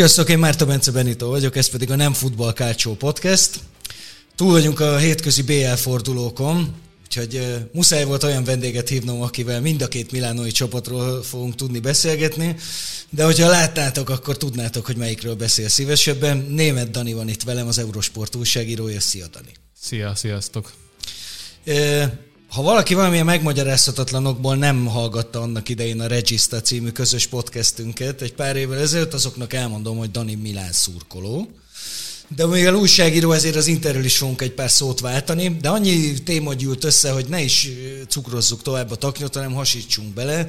Sziasztok, én Márta Bence Benito vagyok, ez pedig a Nem Futball Kácsó Podcast. Túl vagyunk a hétközi BL fordulókon, úgyhogy uh, muszáj volt olyan vendéget hívnom, akivel mind a két milánói csapatról fogunk tudni beszélgetni, de hogyha látnátok, akkor tudnátok, hogy melyikről beszél szívesebben. Német Dani van itt velem, az Eurosport újságírója. Szia, Dani! Szia, sziasztok! Uh, ha valaki valamilyen megmagyarázhatatlanokból nem hallgatta annak idején a Regista című közös podcastünket egy pár évvel ezelőtt, azoknak elmondom, hogy Dani Milán szurkoló. De mivel újságíró, ezért az interről is fogunk egy pár szót váltani, de annyi téma gyűlt össze, hogy ne is cukrozzuk tovább a taknyot, hanem hasítsunk bele.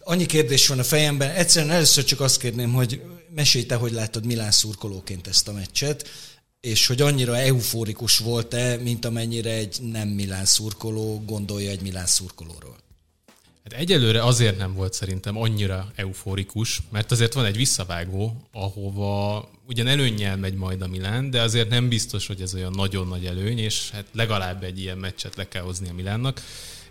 Annyi kérdés van a fejemben. Egyszerűen először csak azt kérném, hogy mesélj te, hogy láttad Milán szurkolóként ezt a meccset és hogy annyira eufórikus volt-e, mint amennyire egy nem Milán szurkoló gondolja egy Milán szurkolóról? Hát egyelőre azért nem volt szerintem annyira eufórikus, mert azért van egy visszavágó, ahova ugyan előnnyel megy majd a Milán, de azért nem biztos, hogy ez olyan nagyon nagy előny, és hát legalább egy ilyen meccset le kell hozni a Milánnak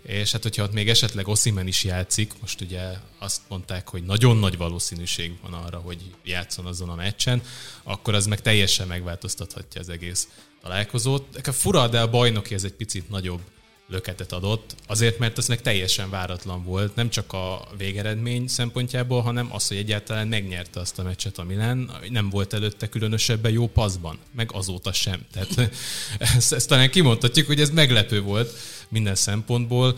és hát hogyha ott még esetleg Oszimen is játszik, most ugye azt mondták, hogy nagyon nagy valószínűség van arra, hogy játszon azon a meccsen, akkor az meg teljesen megváltoztathatja az egész találkozót. Fura, de a bajnoki ez egy picit nagyobb löketet adott, azért mert ez meg teljesen váratlan volt, nem csak a végeredmény szempontjából, hanem az, hogy egyáltalán megnyerte azt a meccset a Milán, nem volt előtte különösebben jó paszban, meg azóta sem. Tehát ezt, ezt talán kimondhatjuk, hogy ez meglepő volt minden szempontból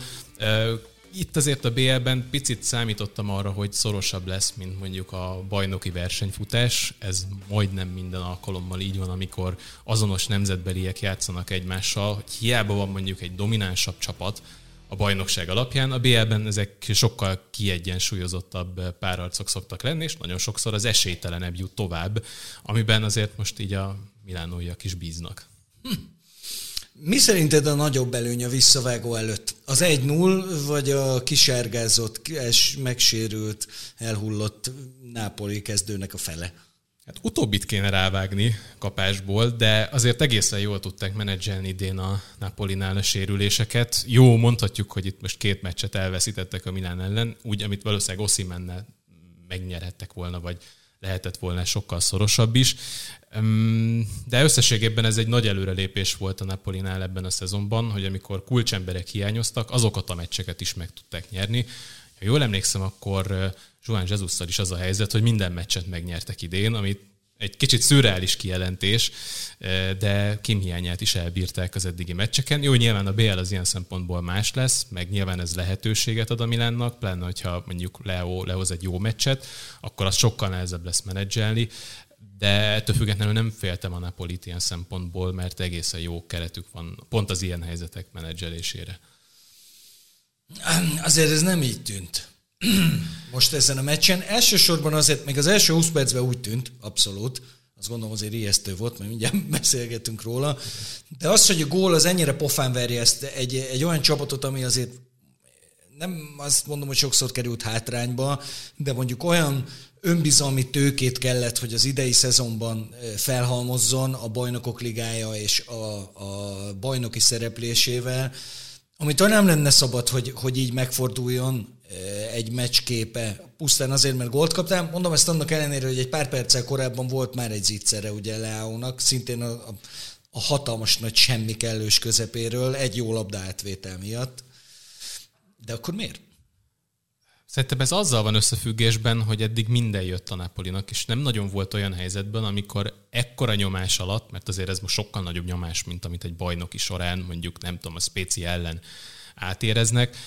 itt azért a BL-ben picit számítottam arra, hogy szorosabb lesz, mint mondjuk a bajnoki versenyfutás. Ez majdnem minden alkalommal így van, amikor azonos nemzetbeliek játszanak egymással, hogy hiába van mondjuk egy dominánsabb csapat, a bajnokság alapján. A BL-ben ezek sokkal kiegyensúlyozottabb párharcok szoktak lenni, és nagyon sokszor az esélytelenebb jut tovább, amiben azért most így a milánóiak is bíznak. Hm. Mi szerinted a nagyobb előny a visszavágó előtt? Az 1-0, vagy a kisárgázott, megsérült, elhullott Nápoli kezdőnek a fele? Hát utóbbit kéne rávágni kapásból, de azért egészen jól tudták menedzselni idén a Napolinál a sérüléseket. Jó, mondhatjuk, hogy itt most két meccset elveszítettek a Milán ellen, úgy, amit valószínűleg Osimennel megnyerhettek volna, vagy lehetett volna sokkal szorosabb is. De összességében ez egy nagy előrelépés volt a Napolinál ebben a szezonban, hogy amikor kulcsemberek hiányoztak, azokat a meccseket is meg tudták nyerni. Ha jól emlékszem, akkor Joan jesus is az a helyzet, hogy minden meccset megnyertek idén, amit egy kicsit szürreális kijelentés, de Kim hiányát is elbírták az eddigi meccseken. Jó, nyilván a BL az ilyen szempontból más lesz, meg nyilván ez lehetőséget ad a Milánnak, pláne, hogyha mondjuk Leo lehoz egy jó meccset, akkor az sokkal nehezebb lesz menedzselni, de ettől függetlenül nem féltem a Napolit ilyen szempontból, mert egészen jó keretük van pont az ilyen helyzetek menedzselésére. Azért ez nem így tűnt. Most ezen a meccsen. Elsősorban azért, még az első 20 percben úgy tűnt, abszolút, azt gondolom azért ijesztő volt, mert mindjárt beszélgetünk róla. De az, hogy a gól az ennyire pofán verje ezt egy, egy olyan csapatot, ami azért nem azt mondom, hogy sokszor került hátrányba, de mondjuk olyan önbizalmi tőkét kellett, hogy az idei szezonban felhalmozzon a bajnokok ligája és a, a bajnoki szereplésével, amit nem lenne szabad, hogy, hogy így megforduljon egy meccsképe, pusztán azért, mert gólt kaptál. Mondom ezt annak ellenére, hogy egy pár perccel korábban volt már egy zicsere ugye Leáónak, szintén a, a, a hatalmas nagy semmi kellős közepéről, egy jó labda átvétel miatt. De akkor miért? Szerintem ez azzal van összefüggésben, hogy eddig minden jött a Napolinak, és nem nagyon volt olyan helyzetben, amikor ekkora nyomás alatt, mert azért ez most sokkal nagyobb nyomás, mint amit egy bajnoki során, mondjuk nem tudom, a Spéci ellen átéreznek,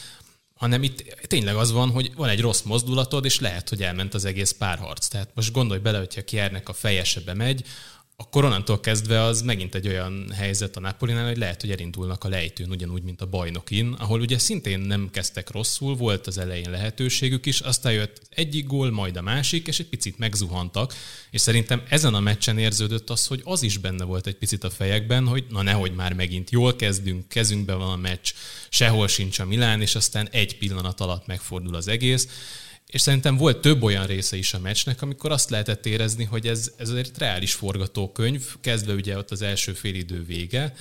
hanem itt tényleg az van, hogy van egy rossz mozdulatod, és lehet, hogy elment az egész párharc. Tehát most gondolj bele, hogyha Kiernek a fejesebe megy, akkor onnantól kezdve az megint egy olyan helyzet a Napolinál, hogy lehet, hogy elindulnak a lejtőn, ugyanúgy, mint a bajnokin, ahol ugye szintén nem kezdtek rosszul, volt az elején lehetőségük is, aztán jött egyik gól, majd a másik, és egy picit megzuhantak, és szerintem ezen a meccsen érződött az, hogy az is benne volt egy picit a fejekben, hogy na nehogy már megint jól kezdünk, kezünkben van a meccs, sehol sincs a Milán, és aztán egy pillanat alatt megfordul az egész és szerintem volt több olyan része is a meccsnek, amikor azt lehetett érezni, hogy ez, ez egy reális forgatókönyv, kezdve ugye ott az első félidő vége,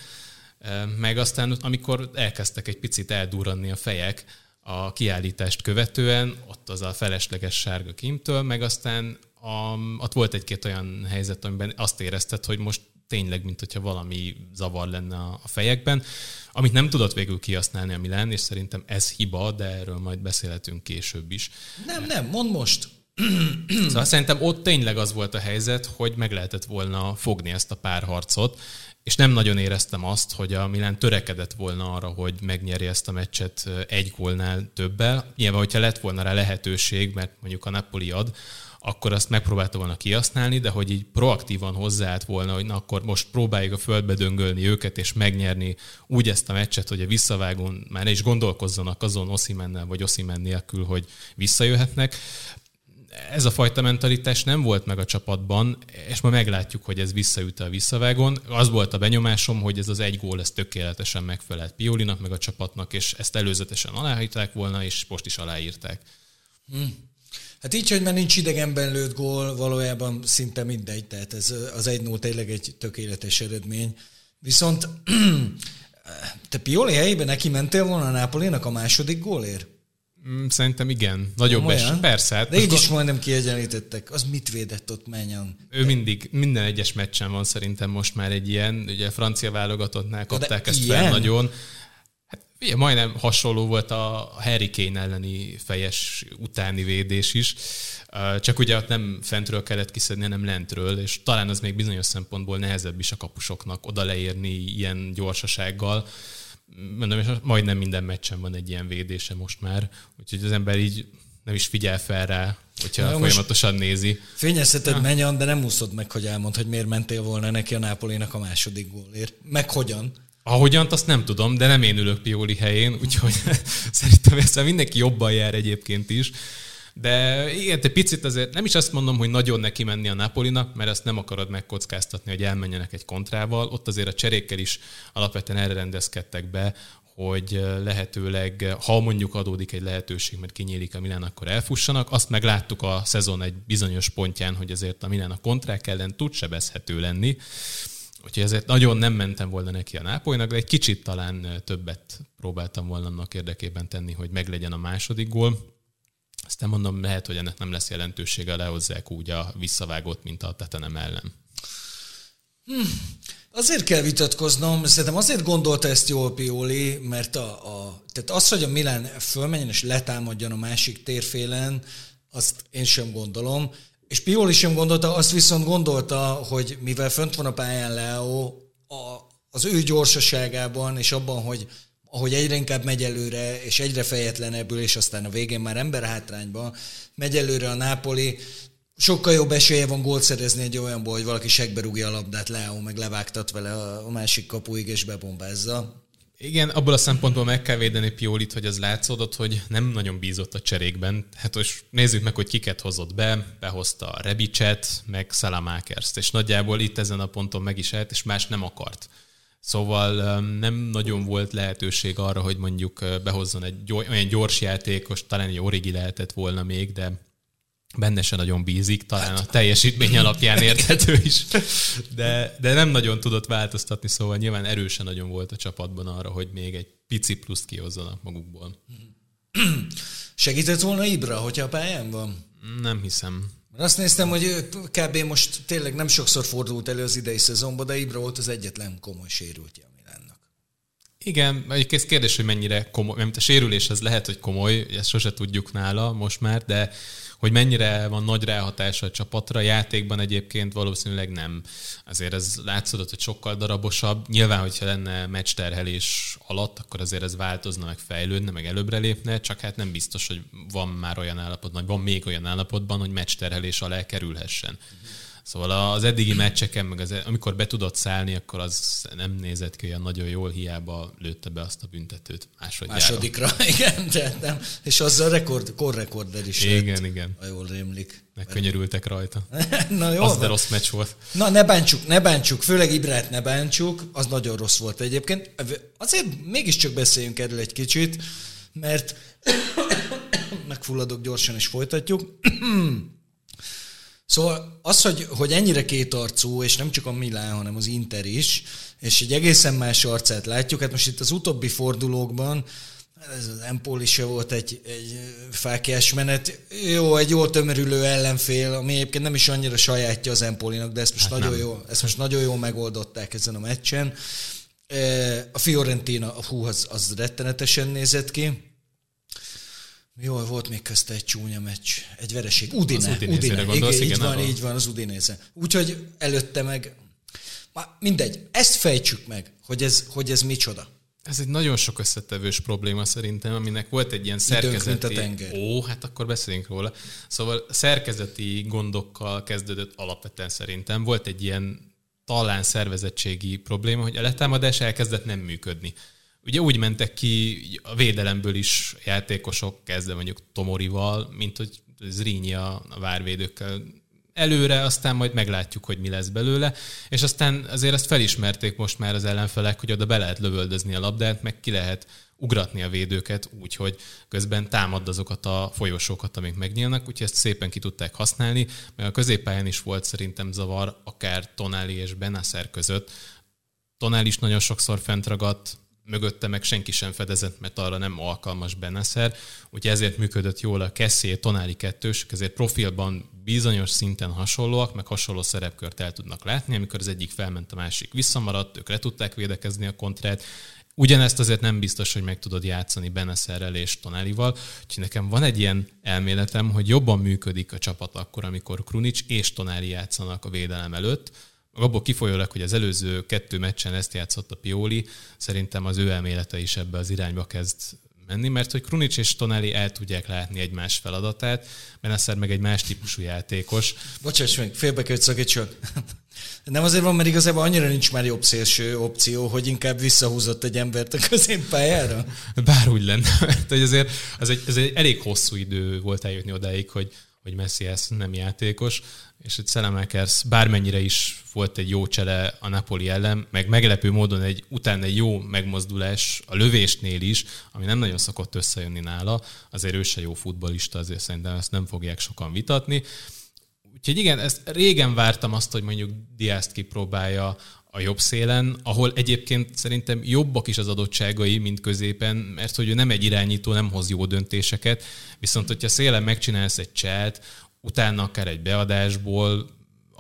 meg aztán amikor elkezdtek egy picit eldurranni a fejek, a kiállítást követően, ott az a felesleges sárga kimtől, meg aztán a, ott volt egy-két olyan helyzet, amiben azt érezted, hogy most tényleg, mint hogyha valami zavar lenne a fejekben, amit nem tudott végül kihasználni a Milán, és szerintem ez hiba, de erről majd beszélhetünk később is. Nem, nem, mondd most. Szóval szerintem ott tényleg az volt a helyzet, hogy meg lehetett volna fogni ezt a párharcot, és nem nagyon éreztem azt, hogy a Milán törekedett volna arra, hogy megnyerje ezt a meccset egy gólnál többel. Nyilván, hogyha lett volna rá lehetőség, mert mondjuk a Napoli ad, akkor azt megpróbálta volna kihasználni, de hogy így proaktívan hozzáállt volna, hogy na akkor most próbáljuk a földbe döngölni őket, és megnyerni úgy ezt a meccset, hogy a visszavágón már ne is gondolkozzanak azon Oszimennel vagy Oszimen nélkül, hogy visszajöhetnek ez a fajta mentalitás nem volt meg a csapatban, és ma meglátjuk, hogy ez visszaüt a visszavágon. Az volt a benyomásom, hogy ez az egy gól ez tökéletesen megfelelt Piolinak, meg a csapatnak, és ezt előzetesen aláírták volna, és most is aláírták. Hmm. Hát így, hogy már nincs idegenben lőtt gól, valójában szinte mindegy, tehát ez az egy 0 tényleg egy tökéletes eredmény. Viszont te Pioli helyében neki mentél volna a Nápolénak a második gólért? Mm, szerintem igen. Nagyobb es. Persze. Hát De így is majdnem kiegyenlítettek. Az mit védett ott menjen? Ő mindig, minden egyes meccsen van szerintem most már egy ilyen. Ugye francia válogatottnál kapták De ezt ilyen? fel nagyon. Ugye, majdnem hasonló volt a Harry Kane elleni fejes utáni védés is. Csak ugye ott nem fentről kellett kiszedni, hanem lentről, és talán az még bizonyos szempontból nehezebb is a kapusoknak oda leérni ilyen gyorsasággal mondom, és majdnem minden meccsen van egy ilyen védése most már, úgyhogy az ember így nem is figyel fel rá, hogyha Na, folyamatosan nézi. Fényezheted ja. menjen, de nem úszod meg, hogy elmond, hogy miért mentél volna neki a Nápolénak a második gólért. Meg hogyan? Ahogyan, azt nem tudom, de nem én ülök Pioli helyén, úgyhogy szerintem ezt mindenki jobban jár egyébként is. De igen, egy picit azért nem is azt mondom, hogy nagyon neki menni a Napolinak, mert ezt nem akarod megkockáztatni, hogy elmenjenek egy kontrával. Ott azért a cserékkel is alapvetően erre rendezkedtek be, hogy lehetőleg, ha mondjuk adódik egy lehetőség, mert kinyílik a Milán, akkor elfussanak. Azt megláttuk a szezon egy bizonyos pontján, hogy azért a Milán a kontrák ellen tud sebezhető lenni. Úgyhogy ezért nagyon nem mentem volna neki a Nápolynak, de egy kicsit talán többet próbáltam volna annak érdekében tenni, hogy meglegyen a második gól. Aztán mondom, lehet, hogy ennek nem lesz jelentősége, lehozzák úgy a visszavágót, mint a tetenem ellen. Hmm. Azért kell vitatkoznom, szerintem azért gondolta ezt jól Pioli, mert a, a, tehát az, hogy a Milán fölmenjen és letámadjon a másik térfélen, azt én sem gondolom. És Pioli sem gondolta, azt viszont gondolta, hogy mivel fönt van a pályán Leo, a, az ő gyorsaságában és abban, hogy ahogy egyre inkább megy előre, és egyre fejetlenebbül, és aztán a végén már ember hátrányban megy előre a Nápoli, sokkal jobb esélye van gólt szerezni egy olyanból, hogy valaki segbe rúgja a labdát, Leo meg levágtat vele a másik kapuig, és bebombázza. Igen, abból a szempontból meg kell védeni Piolit, hogy az látszódott, hogy nem nagyon bízott a cserékben. Hát most nézzük meg, hogy kiket hozott be. Behozta a Rebicset, meg Salamákerst, és nagyjából itt ezen a ponton meg is állt, és más nem akart. Szóval nem nagyon volt lehetőség arra, hogy mondjuk behozzon egy olyan gyors játékos, talán egy origi lehetett volna még, de benne se nagyon bízik, talán a teljesítmény alapján érthető is, de, de nem nagyon tudott változtatni, szóval nyilván erősen nagyon volt a csapatban arra, hogy még egy pici pluszt kihozzanak magukból. Segített volna Ibra, hogyha a pályán van? Nem hiszem. Azt néztem, hogy kb. most tényleg nem sokszor fordult elő az idei szezonban, de Ibra volt az egyetlen komoly sérültje a Milánnak. Igen, egyébként kérdés, hogy mennyire komoly, mert a sérülés ez lehet, hogy komoly, ezt sose tudjuk nála most már, de hogy mennyire van nagy ráhatása a csapatra, játékban egyébként valószínűleg nem. Azért ez látszódott, hogy sokkal darabosabb. Nyilván, hogyha lenne meccs terhelés alatt, akkor azért ez változna, meg fejlődne, meg előbbre lépne, csak hát nem biztos, hogy van már olyan állapotban, vagy van még olyan állapotban, hogy meccs terhelés alá kerülhessen. Uh-huh. Szóval az eddigi meccseken, meg az, amikor be tudott szállni, akkor az nem nézett ki olyan nagyon jól, hiába lőtte be azt a büntetőt másodjára. Másodikra, igen, de nem. És az a rekord, korrekorder is Igen, lett, igen. Ha jól rémlik. Megkönyörültek rajta. Na jó. Az de rossz meccs volt. Na ne bántsuk, ne bántsuk, főleg Ibrát ne bántsuk, az nagyon rossz volt egyébként. Azért mégiscsak beszéljünk erről egy kicsit, mert megfulladok gyorsan és folytatjuk. Szóval az, hogy, hogy ennyire kétarcú, és nem csak a Milán, hanem az Inter is, és egy egészen más arcát látjuk, hát most itt az utóbbi fordulókban ez az Empoli se volt egy, egy fákjás menet. Jó, egy jól tömörülő ellenfél, ami egyébként nem is annyira sajátja az Empolinak, de ezt most, hát nagyon, jó, ezt most nagyon jól megoldották ezen a meccsen. A Fiorentina, hú, az, az rettenetesen nézett ki. Jól volt még közte egy csúnya meccs, egy vereség. Udine, az Udine. Gondolsz, igen, igen, így van, így van, az Udinéze. Úgyhogy előtte meg, mindegy, ezt fejtsük meg, hogy ez, hogy ez micsoda. Ez egy nagyon sok összetevős probléma szerintem, aminek volt egy ilyen szerkezeti... tenger. Ó, hát akkor beszéljünk róla. Szóval szerkezeti gondokkal kezdődött alapvetően szerintem. Volt egy ilyen talán szervezettségi probléma, hogy a letámadás elkezdett nem működni. Ugye úgy mentek ki a védelemből is játékosok, kezdve mondjuk Tomorival, mint hogy Zrínyi a várvédőkkel előre, aztán majd meglátjuk, hogy mi lesz belőle, és aztán azért ezt felismerték most már az ellenfelek, hogy oda be lehet lövöldözni a labdát, meg ki lehet ugratni a védőket úgy, hogy közben támad azokat a folyosókat, amik megnyílnak, úgyhogy ezt szépen ki tudták használni, mert a középpályán is volt szerintem zavar, akár Tonali és Benasser között. Tonál is nagyon sokszor fent ragadt, mögötte meg senki sem fedezett, mert arra nem alkalmas Beneszer, úgyhogy ezért működött jól a Kessé, Tonáli kettős, ezért profilban bizonyos szinten hasonlóak, meg hasonló szerepkört el tudnak látni, amikor az egyik felment, a másik visszamaradt, ők le tudták védekezni a kontrát, Ugyanezt azért nem biztos, hogy meg tudod játszani Beneszerrel és Tonelival, úgyhogy nekem van egy ilyen elméletem, hogy jobban működik a csapat akkor, amikor Krunic és Tonali játszanak a védelem előtt, abból kifolyólag, hogy az előző kettő meccsen ezt játszott a Pioli, szerintem az ő elmélete is ebbe az irányba kezd menni, mert hogy Krunic és Tonelli el tudják látni egymás feladatát, Beneszer meg egy más típusú játékos. Bocsáss meg, félbe kell szakítsak. Nem azért van, mert igazából annyira nincs már jobb szélső opció, hogy inkább visszahúzott egy embert a középpályára? Bár úgy lenne, mert hogy azért az egy, ez egy elég hosszú idő volt eljutni odáig, hogy, hogy Messi ez nem játékos és hogy Selemakers bármennyire is volt egy jó csele a Napoli ellen, meg meglepő módon egy utána egy jó megmozdulás a lövésnél is, ami nem nagyon szokott összejönni nála, azért ő se jó futbolista, azért szerintem ezt nem fogják sokan vitatni. Úgyhogy igen, ezt régen vártam azt, hogy mondjuk Diázt kipróbálja a jobb szélen, ahol egyébként szerintem jobbak is az adottságai, mint középen, mert hogy ő nem egy irányító, nem hoz jó döntéseket, viszont hogyha szélen megcsinálsz egy cselt, utána akár egy beadásból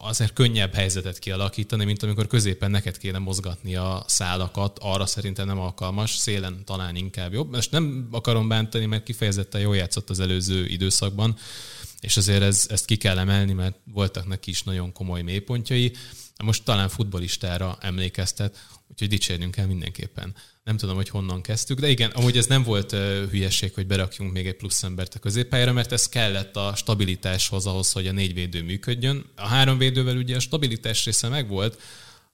azért könnyebb helyzetet kialakítani, mint amikor középen neked kéne mozgatni a szálakat, arra szerintem nem alkalmas, szélen talán inkább jobb. Most nem akarom bántani, mert kifejezetten jól játszott az előző időszakban, és azért ez, ezt ki kell emelni, mert voltak neki is nagyon komoly mélypontjai. Most talán futbolistára emlékeztet, úgyhogy dicsérnünk kell mindenképpen. Nem tudom, hogy honnan kezdtük, de igen, amúgy ez nem volt hülyeség, hogy berakjunk még egy plusz embert a középpályára, mert ez kellett a stabilitáshoz ahhoz, hogy a négy védő működjön. A három védővel ugye a stabilitás része megvolt,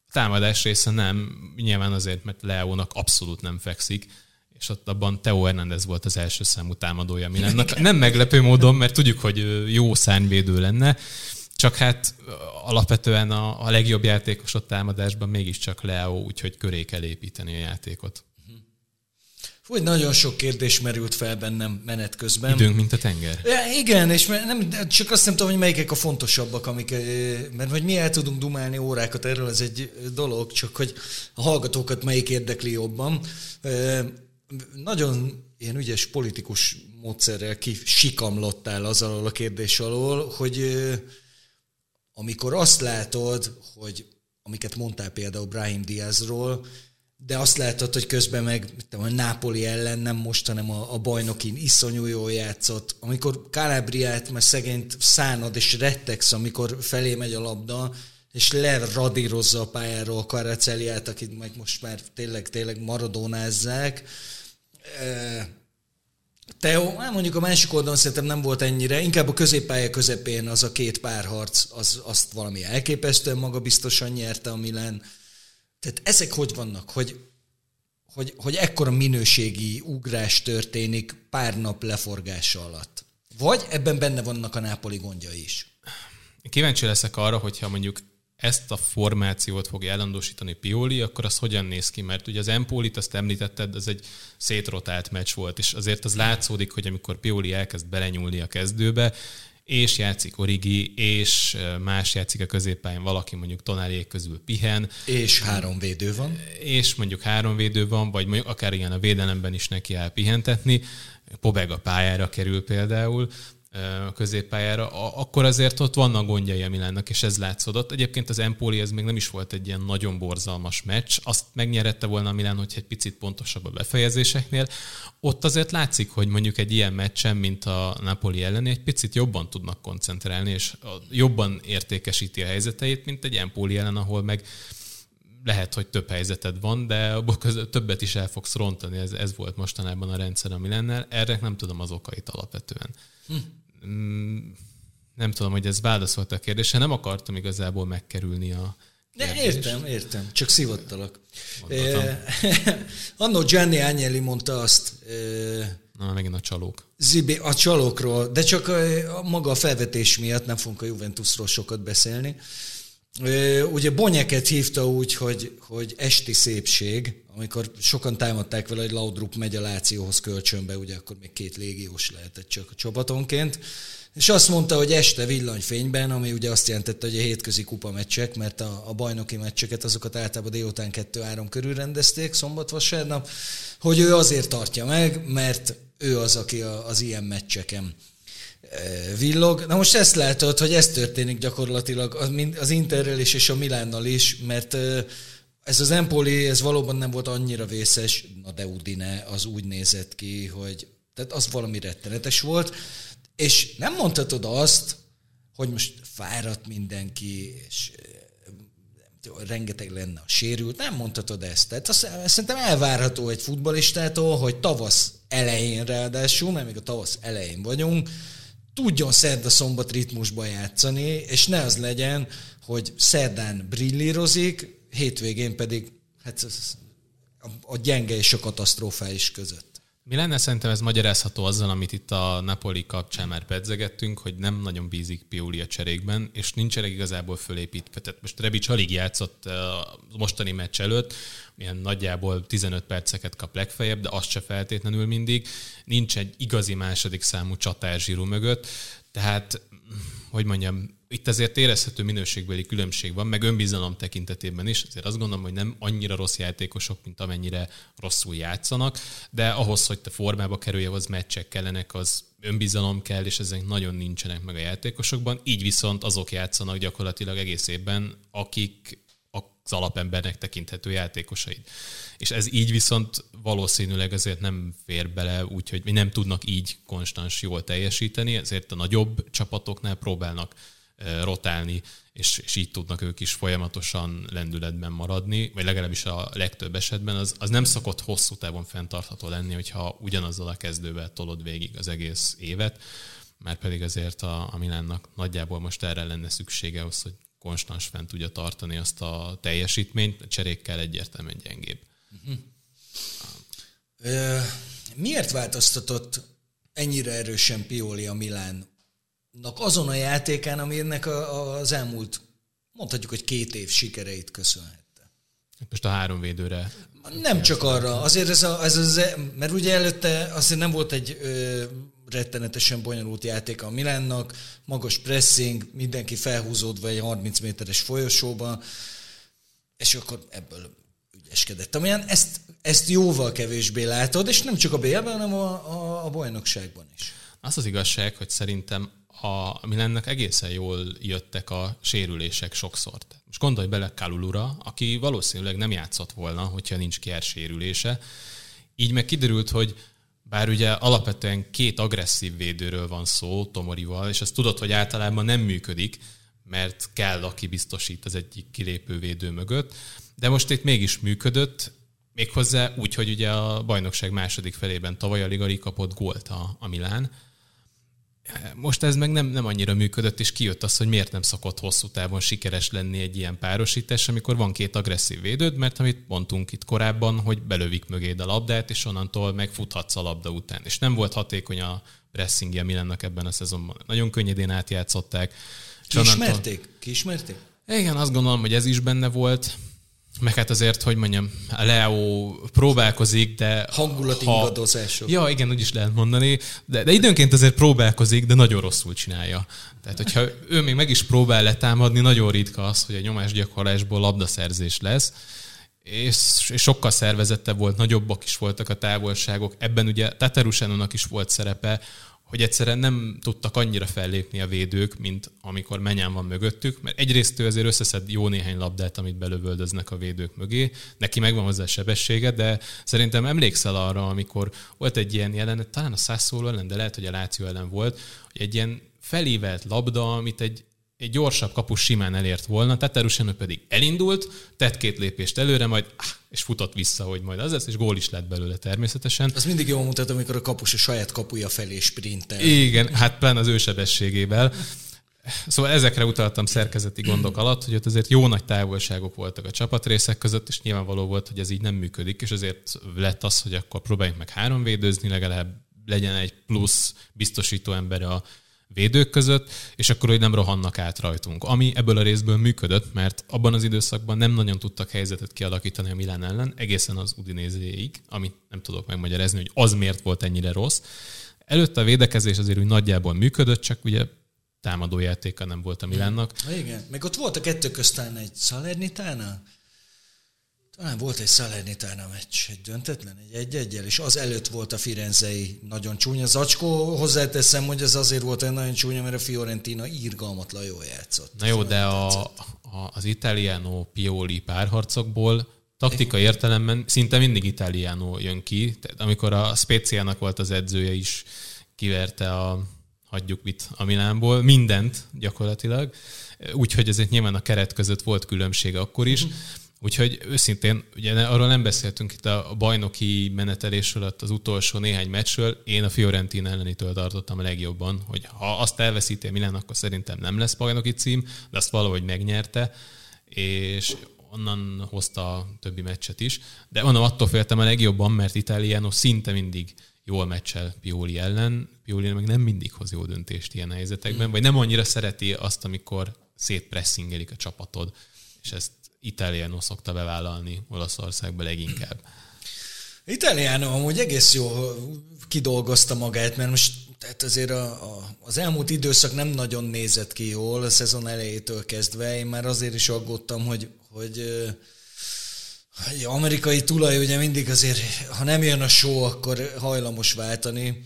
a támadás része nem, nyilván azért, mert Leónak abszolút nem fekszik, és ott abban Teo Hernández volt az első számú támadója Milánnak. Nem meglepő módon, mert tudjuk, hogy jó szárnyvédő lenne, csak hát alapvetően a, a legjobb játékos ott támadásban mégiscsak Leo, úgyhogy köré kell építeni a játékot. Fúj, nagyon sok kérdés merült fel bennem menet közben. Időnk, mint a tenger. Ja, igen, és nem, csak azt nem tudom, hogy melyikek a fontosabbak, amik, mert hogy mi el tudunk dumálni órákat erről, ez egy dolog, csak hogy a hallgatókat melyik érdekli jobban. Nagyon ilyen ügyes politikus módszerrel kisikamlottál az alól a kérdés alól, hogy amikor azt látod, hogy amiket mondtál például Brahim Diazról, de azt látod, hogy közben meg a Nápoli ellen nem most, hanem a, a bajnokin iszonyú jól játszott. Amikor Calabriát, mert szegényt szánad és rettegsz, amikor felé megy a labda, és leradírozza a pályáról Karaceliát, akit meg most már tényleg, tényleg maradónázzák. Teo, hát mondjuk a másik oldalon szerintem nem volt ennyire, inkább a középpálya közepén az a két párharc, az, azt valami elképesztően magabiztosan nyerte a Milan. Tehát ezek hogy vannak, hogy, hogy, hogy ekkora minőségi ugrás történik pár nap leforgása alatt? Vagy ebben benne vannak a nápoli gondja is? Kíváncsi leszek arra, hogyha mondjuk ezt a formációt fogja ellandósítani Pioli, akkor az hogyan néz ki? Mert ugye az Empolit, azt említetted, az egy szétrotált meccs volt, és azért az látszódik, hogy amikor Pioli elkezd belenyúlni a kezdőbe, és játszik Origi, és más játszik a középpályán, valaki mondjuk Tonáriék közül pihen. És három védő van. És mondjuk három védő van, vagy mondjuk akár igen a védelemben is neki áll pihentetni. Pobega pályára kerül például a középpályára, akkor azért ott vannak gondjai a Milánnak, és ez látszódott. Egyébként az Empoli ez még nem is volt egy ilyen nagyon borzalmas meccs, azt megnyerette volna a Milán, hogy egy picit pontosabb a befejezéseknél. Ott azért látszik, hogy mondjuk egy ilyen meccsen, mint a Napoli elleni, egy picit jobban tudnak koncentrálni, és jobban értékesíti a helyzeteit, mint egy Empoli ellen, ahol meg lehet, hogy több helyzeted van, de abból között többet is el fogsz rontani. Ez, ez volt mostanában a rendszer a Milennel. Erre nem tudom az okait alapvetően. Hm nem tudom, hogy ez válaszolt a kérdésre, nem akartam igazából megkerülni a de értem, értem, csak szívottalak. Eh, Annó Gianni Agnelli mondta azt. Eh, Na, megint a csalók. Zibi, a csalókról, de csak a, a maga a felvetés miatt nem fogunk a Juventusról sokat beszélni. Ugye Bonyeket hívta úgy, hogy, hogy esti szépség, amikor sokan támadták vele, hogy Laudrup megy a Lációhoz kölcsönbe, ugye akkor még két légiós lehetett csak a csapatonként, és azt mondta, hogy este villanyfényben, ami ugye azt jelentette, hogy a hétközi kupa meccsek, mert a, a bajnoki meccseket azokat általában délután 2-3 körül rendezték, szombat-vasárnap, hogy ő azért tartja meg, mert ő az, aki a, az ilyen meccseken villog. Na most ezt látod, hogy ez történik gyakorlatilag az Interrel is és a Milánnal is, mert e, ez az Empoli, ez valóban nem volt annyira vészes, na de Udine az úgy nézett ki, hogy tehát az valami rettenetes volt, és nem mondhatod azt, hogy most fáradt mindenki, és rengeteg lenne a sérült, nem mondhatod ezt. Tehát azt, szerintem elvárható egy futbalistától, hogy tavasz elején ráadásul, mert még a tavasz elején vagyunk, tudjon szerda szombat ritmusba játszani, és ne az legyen, hogy szerdán brillírozik, hétvégén pedig hát a gyenge és a katasztrófális között. Mi lenne szerintem ez magyarázható azzal, amit itt a Napoli kapcsán már pedzegettünk, hogy nem nagyon bízik Pioli a cserékben, és nincs elég igazából fölépítve. Tehát most Rebic alig játszott a mostani meccs előtt, ilyen nagyjából 15 perceket kap legfeljebb, de azt se feltétlenül mindig. Nincs egy igazi második számú csatár zsíru mögött, tehát hogy mondjam, itt azért érezhető minőségbeli különbség van, meg önbizalom tekintetében is. Azért azt gondolom, hogy nem annyira rossz játékosok, mint amennyire rosszul játszanak, de ahhoz, hogy te formába kerülj, az meccsek kellenek, az önbizalom kell, és ezek nagyon nincsenek meg a játékosokban. Így viszont azok játszanak gyakorlatilag egész évben, akik az alapembernek tekinthető játékosaid. És ez így viszont valószínűleg azért nem fér bele, úgyhogy mi nem tudnak így konstans jól teljesíteni, ezért a nagyobb csapatoknál próbálnak rotálni, és, és így tudnak ők is folyamatosan lendületben maradni, vagy legalábbis a legtöbb esetben, az, az nem szokott hosszú távon fenntartható lenni, hogyha ugyanazzal a kezdővel tolod végig az egész évet, már pedig azért a, a Milánnak nagyjából most erre lenne szüksége ahhoz, hogy konstans fent tudja tartani azt a teljesítményt, a cserékkel egyértelműen gyengébb. Uh-huh. Miért változtatott ennyire erősen Pioli a Milán azon a játékán, aminek az elmúlt, mondhatjuk, hogy két év sikereit köszönhette. Most a három védőre. Nem csak arra, azért ez, a, ez az, mert ugye előtte azért nem volt egy ö, rettenetesen bonyolult játék a Milánnak, magas pressing, mindenki felhúzódva egy 30 méteres folyosóba, és akkor ebből ügyeskedett. Amilyen ezt, ezt jóval kevésbé látod, és nem csak a BL-ben, hanem a, a, a bajnokságban is. Az az igazság, hogy szerintem a Milánnak egészen jól jöttek a sérülések sokszor. Most gondolj bele Kalulura, aki valószínűleg nem játszott volna, hogyha nincs kiár sérülése. Így meg kiderült, hogy bár ugye alapvetően két agresszív védőről van szó Tomorival, és ezt tudod, hogy általában nem működik, mert kell, aki biztosít az egyik kilépő védő mögött, de most itt mégis működött, méghozzá úgy, hogy ugye a bajnokság második felében tavaly a Ligari kapott gólt a, a Milán, most ez meg nem, nem annyira működött, és kijött az, hogy miért nem szokott hosszú távon sikeres lenni egy ilyen párosítás, amikor van két agresszív védőd, mert amit mondtunk itt korábban, hogy belövik mögéd a labdát, és onnantól megfuthatsz a labda után. És nem volt hatékony a pressingje Milannak ebben a szezonban. Nagyon könnyedén átjátszották. Kismerték? Kismerték? Igen, azt gondolom, hogy ez is benne volt. Meg hát azért, hogy mondjam, a Leo próbálkozik, de... Hangulati ha... ingadozások. Ja, igen, úgy is lehet mondani, de, de időnként azért próbálkozik, de nagyon rosszul csinálja. Tehát, hogyha ő még meg is próbál letámadni, nagyon ritka az, hogy a nyomásgyakorlásból labdaszerzés lesz, és, és sokkal szervezettebb volt, nagyobbak is voltak a távolságok. Ebben ugye Tatarusánónak is volt szerepe, hogy egyszerűen nem tudtak annyira fellépni a védők, mint amikor menyán van mögöttük, mert egyrészt ő azért összeszed jó néhány labdát, amit belövöldöznek a védők mögé, neki megvan hozzá a sebessége, de szerintem emlékszel arra, amikor volt egy ilyen jelenet, talán a Szászóló ellen, de lehet, hogy a Láció ellen volt, hogy egy ilyen felívelt labda, amit egy egy gyorsabb kapus simán elért volna, Tatarusanu pedig elindult, tett két lépést előre, majd ah, és futott vissza, hogy majd az lesz, és gól is lett belőle természetesen. Az mindig jól mutat, amikor a kapus a saját kapuja felé sprintel. Igen, hát pláne az ő sebességével. Szóval ezekre utaltam szerkezeti gondok alatt, hogy ott azért jó nagy távolságok voltak a csapatrészek között, és nyilvánvaló volt, hogy ez így nem működik, és azért lett az, hogy akkor próbáljunk meg három védőzni, legalább legyen egy plusz biztosító ember a védők között, és akkor hogy nem rohannak át rajtunk. Ami ebből a részből működött, mert abban az időszakban nem nagyon tudtak helyzetet kialakítani a Milán ellen, egészen az Udinézéig, amit nem tudok megmagyarázni, hogy az miért volt ennyire rossz. Előtte a védekezés azért úgy nagyjából működött, csak ugye támadójátéka nem volt a Milánnak. Igen, meg ott volt a kettő köztán egy Salernitánál, talán volt egy Salernitana meccs, egy döntetlen, egy egy egyel, és az előtt volt a Firenzei nagyon csúnya. Zacskó, hozzáteszem, hogy ez azért volt egy nagyon csúnya, mert a Fiorentina írgalmatlan jól játszott. Na jó, de a, a, az Italiano Pioli párharcokból taktikai értelemben szinte mindig Italiano jön ki. Tehát amikor a Speciának volt az edzője is, kiverte a hagyjuk mit a Milánból, mindent gyakorlatilag. Úgyhogy ezért nyilván a keret között volt különbség akkor is. Mm-hmm Úgyhogy őszintén, ugye arról nem beszéltünk itt a bajnoki menetelésről, az utolsó néhány meccsről, én a Fiorentina ellenitől tartottam a legjobban, hogy ha azt elveszíti Milán, akkor szerintem nem lesz bajnoki cím, de azt valahogy megnyerte, és onnan hozta a többi meccset is. De mondom, attól féltem a legjobban, mert Italiano szinte mindig jól meccsel Pioli ellen, Pioli meg nem mindig hoz jó döntést ilyen helyzetekben, vagy nem annyira szereti azt, amikor szétpressingelik a csapatod, és ezt Italiano szokta bevállalni Olaszországban leginkább. Italiano amúgy egész jó kidolgozta magát, mert most tehát azért a, a, az elmúlt időszak nem nagyon nézett ki jól, a szezon elejétől kezdve. Én már azért is aggódtam, hogy, hogy, hogy amerikai tulaj ugye mindig azért, ha nem jön a show, akkor hajlamos váltani.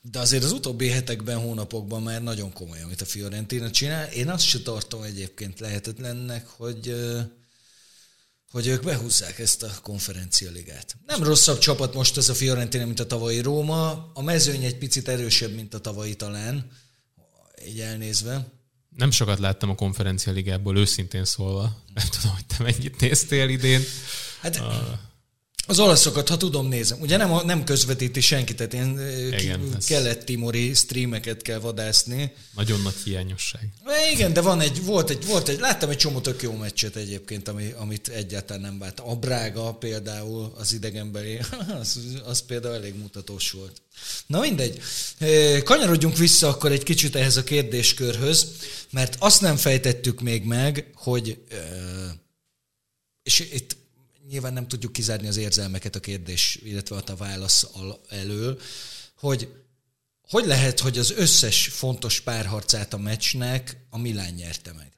De azért az utóbbi hetekben, hónapokban már nagyon komoly, amit a Fiorentina csinál. Én azt se tartom egyébként lehetetlennek, hogy, hogy ők behúzzák ezt a konferencialigát. Nem rosszabb csapat most ez a Fiorentina, mint a tavalyi Róma. A mezőny egy picit erősebb, mint a tavalyi talán, így elnézve. Nem sokat láttam a konferencialigából, őszintén szólva. Nem tudom, hogy te mennyit néztél idén. Hát, a az olaszokat, ha tudom, nézem. Ugye nem, nem közvetíti senki, tehát én Igen, kelet-timori streameket kell vadászni. Nagyon nagy hiányosság. Igen, de van egy, volt egy, volt egy, láttam egy csomó tök jó meccset egyébként, ami, amit egyáltalán nem vált. A Brága például, az idegenbeli, az, az például elég mutatós volt. Na mindegy. Kanyarodjunk vissza akkor egy kicsit ehhez a kérdéskörhöz, mert azt nem fejtettük még meg, hogy és itt nyilván nem tudjuk kizárni az érzelmeket a kérdés, illetve a válasz elől, hogy hogy lehet, hogy az összes fontos párharcát a meccsnek a Milán nyerte meg?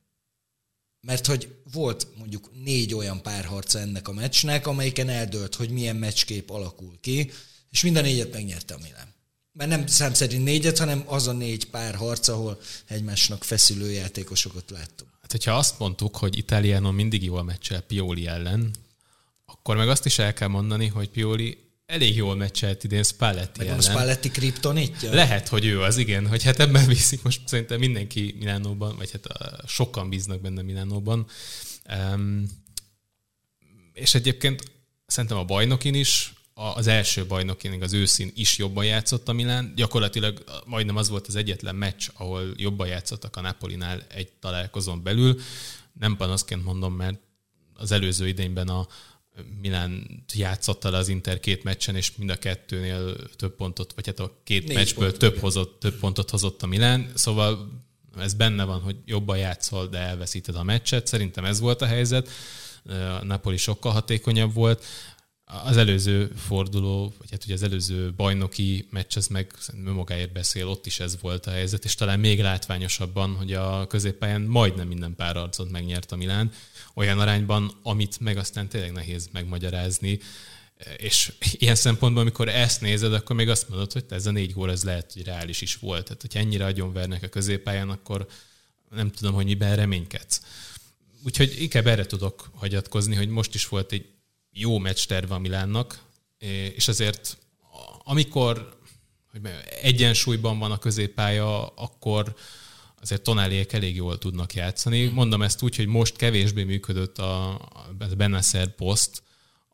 Mert hogy volt mondjuk négy olyan párharca ennek a meccsnek, amelyiken eldőlt, hogy milyen meccskép alakul ki, és minden négyet megnyerte a Milán. Mert nem szám szerint négyet, hanem az a négy párharc, ahol egymásnak feszülő játékosokat láttunk. Hát, hogyha azt mondtuk, hogy Italiano mindig jól meccsel Pioli ellen, akkor meg azt is el kell mondani, hogy Pioli elég jól meccselt idén Spalletti Meg ellen. Spalletti kriptonitja? Lehet, hogy ő az, igen. Hogy hát ebben viszik most szerintem mindenki Milánóban, vagy hát a, sokan bíznak benne Milánóban. Um, és egyébként szerintem a bajnokin is, az első bajnokin, az őszín is jobban játszott a Milán. Gyakorlatilag majdnem az volt az egyetlen meccs, ahol jobban játszottak a Napolinál egy találkozón belül. Nem panaszként mondom, mert az előző idényben a, Milán játszott el az Inter két meccsen, és mind a kettőnél több pontot, vagy hát a két Négy meccsből pontot, több, hozott, több pontot hozott a Milán, szóval ez benne van, hogy jobban játszol, de elveszíted a meccset. Szerintem ez volt a helyzet. a Napoli sokkal hatékonyabb volt. Az előző forduló, vagy hát ugye az előző bajnoki meccs, ez meg magáért beszél, ott is ez volt a helyzet, és talán még látványosabban, hogy a középpályán majdnem minden párharcot megnyert a Milán, olyan arányban, amit meg aztán tényleg nehéz megmagyarázni. És ilyen szempontból, amikor ezt nézed, akkor még azt mondod, hogy ez a négy gól, ez lehet, hogy reális is volt. Tehát, hogyha ennyire agyonvernek a középpályán, akkor nem tudom, hogy miben reménykedsz. Úgyhogy inkább erre tudok hagyatkozni, hogy most is volt egy jó meccs terve a Milánnak, és azért amikor hogy egyensúlyban van a középpálya, akkor azért Tonáliek elég jól tudnak játszani. Mondom ezt úgy, hogy most kevésbé működött a, a Benasser poszt,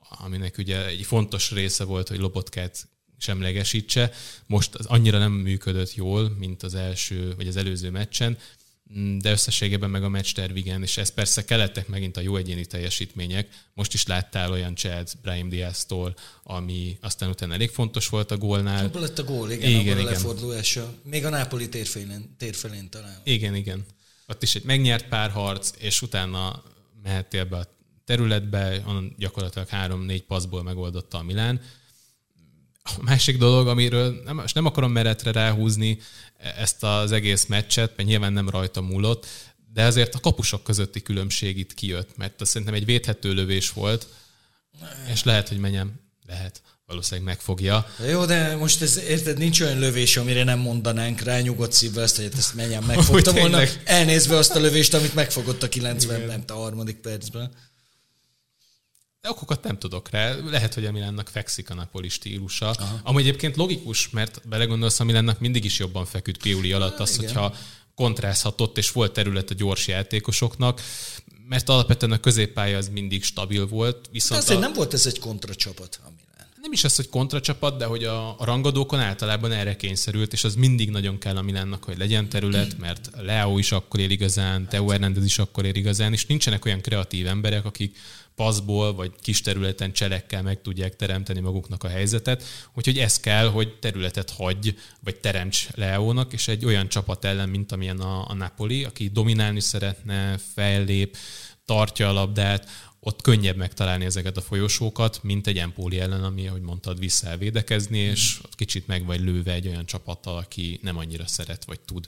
aminek ugye egy fontos része volt, hogy Lobotkát semlegesítse. Most az annyira nem működött jól, mint az első, vagy az előző meccsen, de összességében meg a meccs igen, és ez persze kelettek megint a jó egyéni teljesítmények. Most is láttál olyan Chad Brahim Diaz-tól, ami aztán utána elég fontos volt a gólnál. Abban lett a gól, igen, igen, igen. a lefordulása. Még a Nápoli térfelén, térfelén talán. Igen, igen. Ott is egy megnyert párharc, és utána mehettél be a területbe, onnan gyakorlatilag három-négy passzból megoldotta a Milán. A másik dolog, amiről nem, most nem akarom meretre ráhúzni ezt az egész meccset, mert nyilván nem rajta múlott, de azért a kapusok közötti különbség itt kijött, mert azt szerintem egy védhető lövés volt, és lehet, hogy menjem, lehet, valószínűleg megfogja. Jó, de most ez, érted, nincs olyan lövés, amire nem mondanánk rá nyugodt szívvel ezt, hogy ezt menjen megfogta volna, elnézve azt a lövést, amit megfogott a 90 nem a harmadik percben. De okokat nem tudok rá. Lehet, hogy a Milánnak fekszik a Napoli stílusa. Aha. Ami egyébként logikus, mert belegondolsz, a Milánnak mindig is jobban feküdt Piuli alatt az, Igen. hogyha kontrázhatott, és volt terület a gyors játékosoknak, mert alapvetően a középpálya az mindig stabil volt. Viszont De azért a... nem volt ez egy kontracsapat, ami nem is az, hogy kontracsapat, de hogy a, a rangadókon általában erre kényszerült, és az mindig nagyon kell a Milánnak, hogy legyen terület, mert Leo is akkor ér igazán, Teo Hernández is akkor ér igazán, és nincsenek olyan kreatív emberek, akik paszból vagy kis területen cselekkel meg tudják teremteni maguknak a helyzetet. Úgyhogy ez kell, hogy területet hagy, vagy teremts Leónak, és egy olyan csapat ellen, mint amilyen a, a Napoli, aki dominálni szeretne, fellép, tartja a labdát, ott könnyebb megtalálni ezeket a folyosókat, mint egy Empoli ellen, ami, ahogy mondtad, vissza elvédekezni, és ott kicsit meg vagy lőve egy olyan csapattal, aki nem annyira szeret vagy tud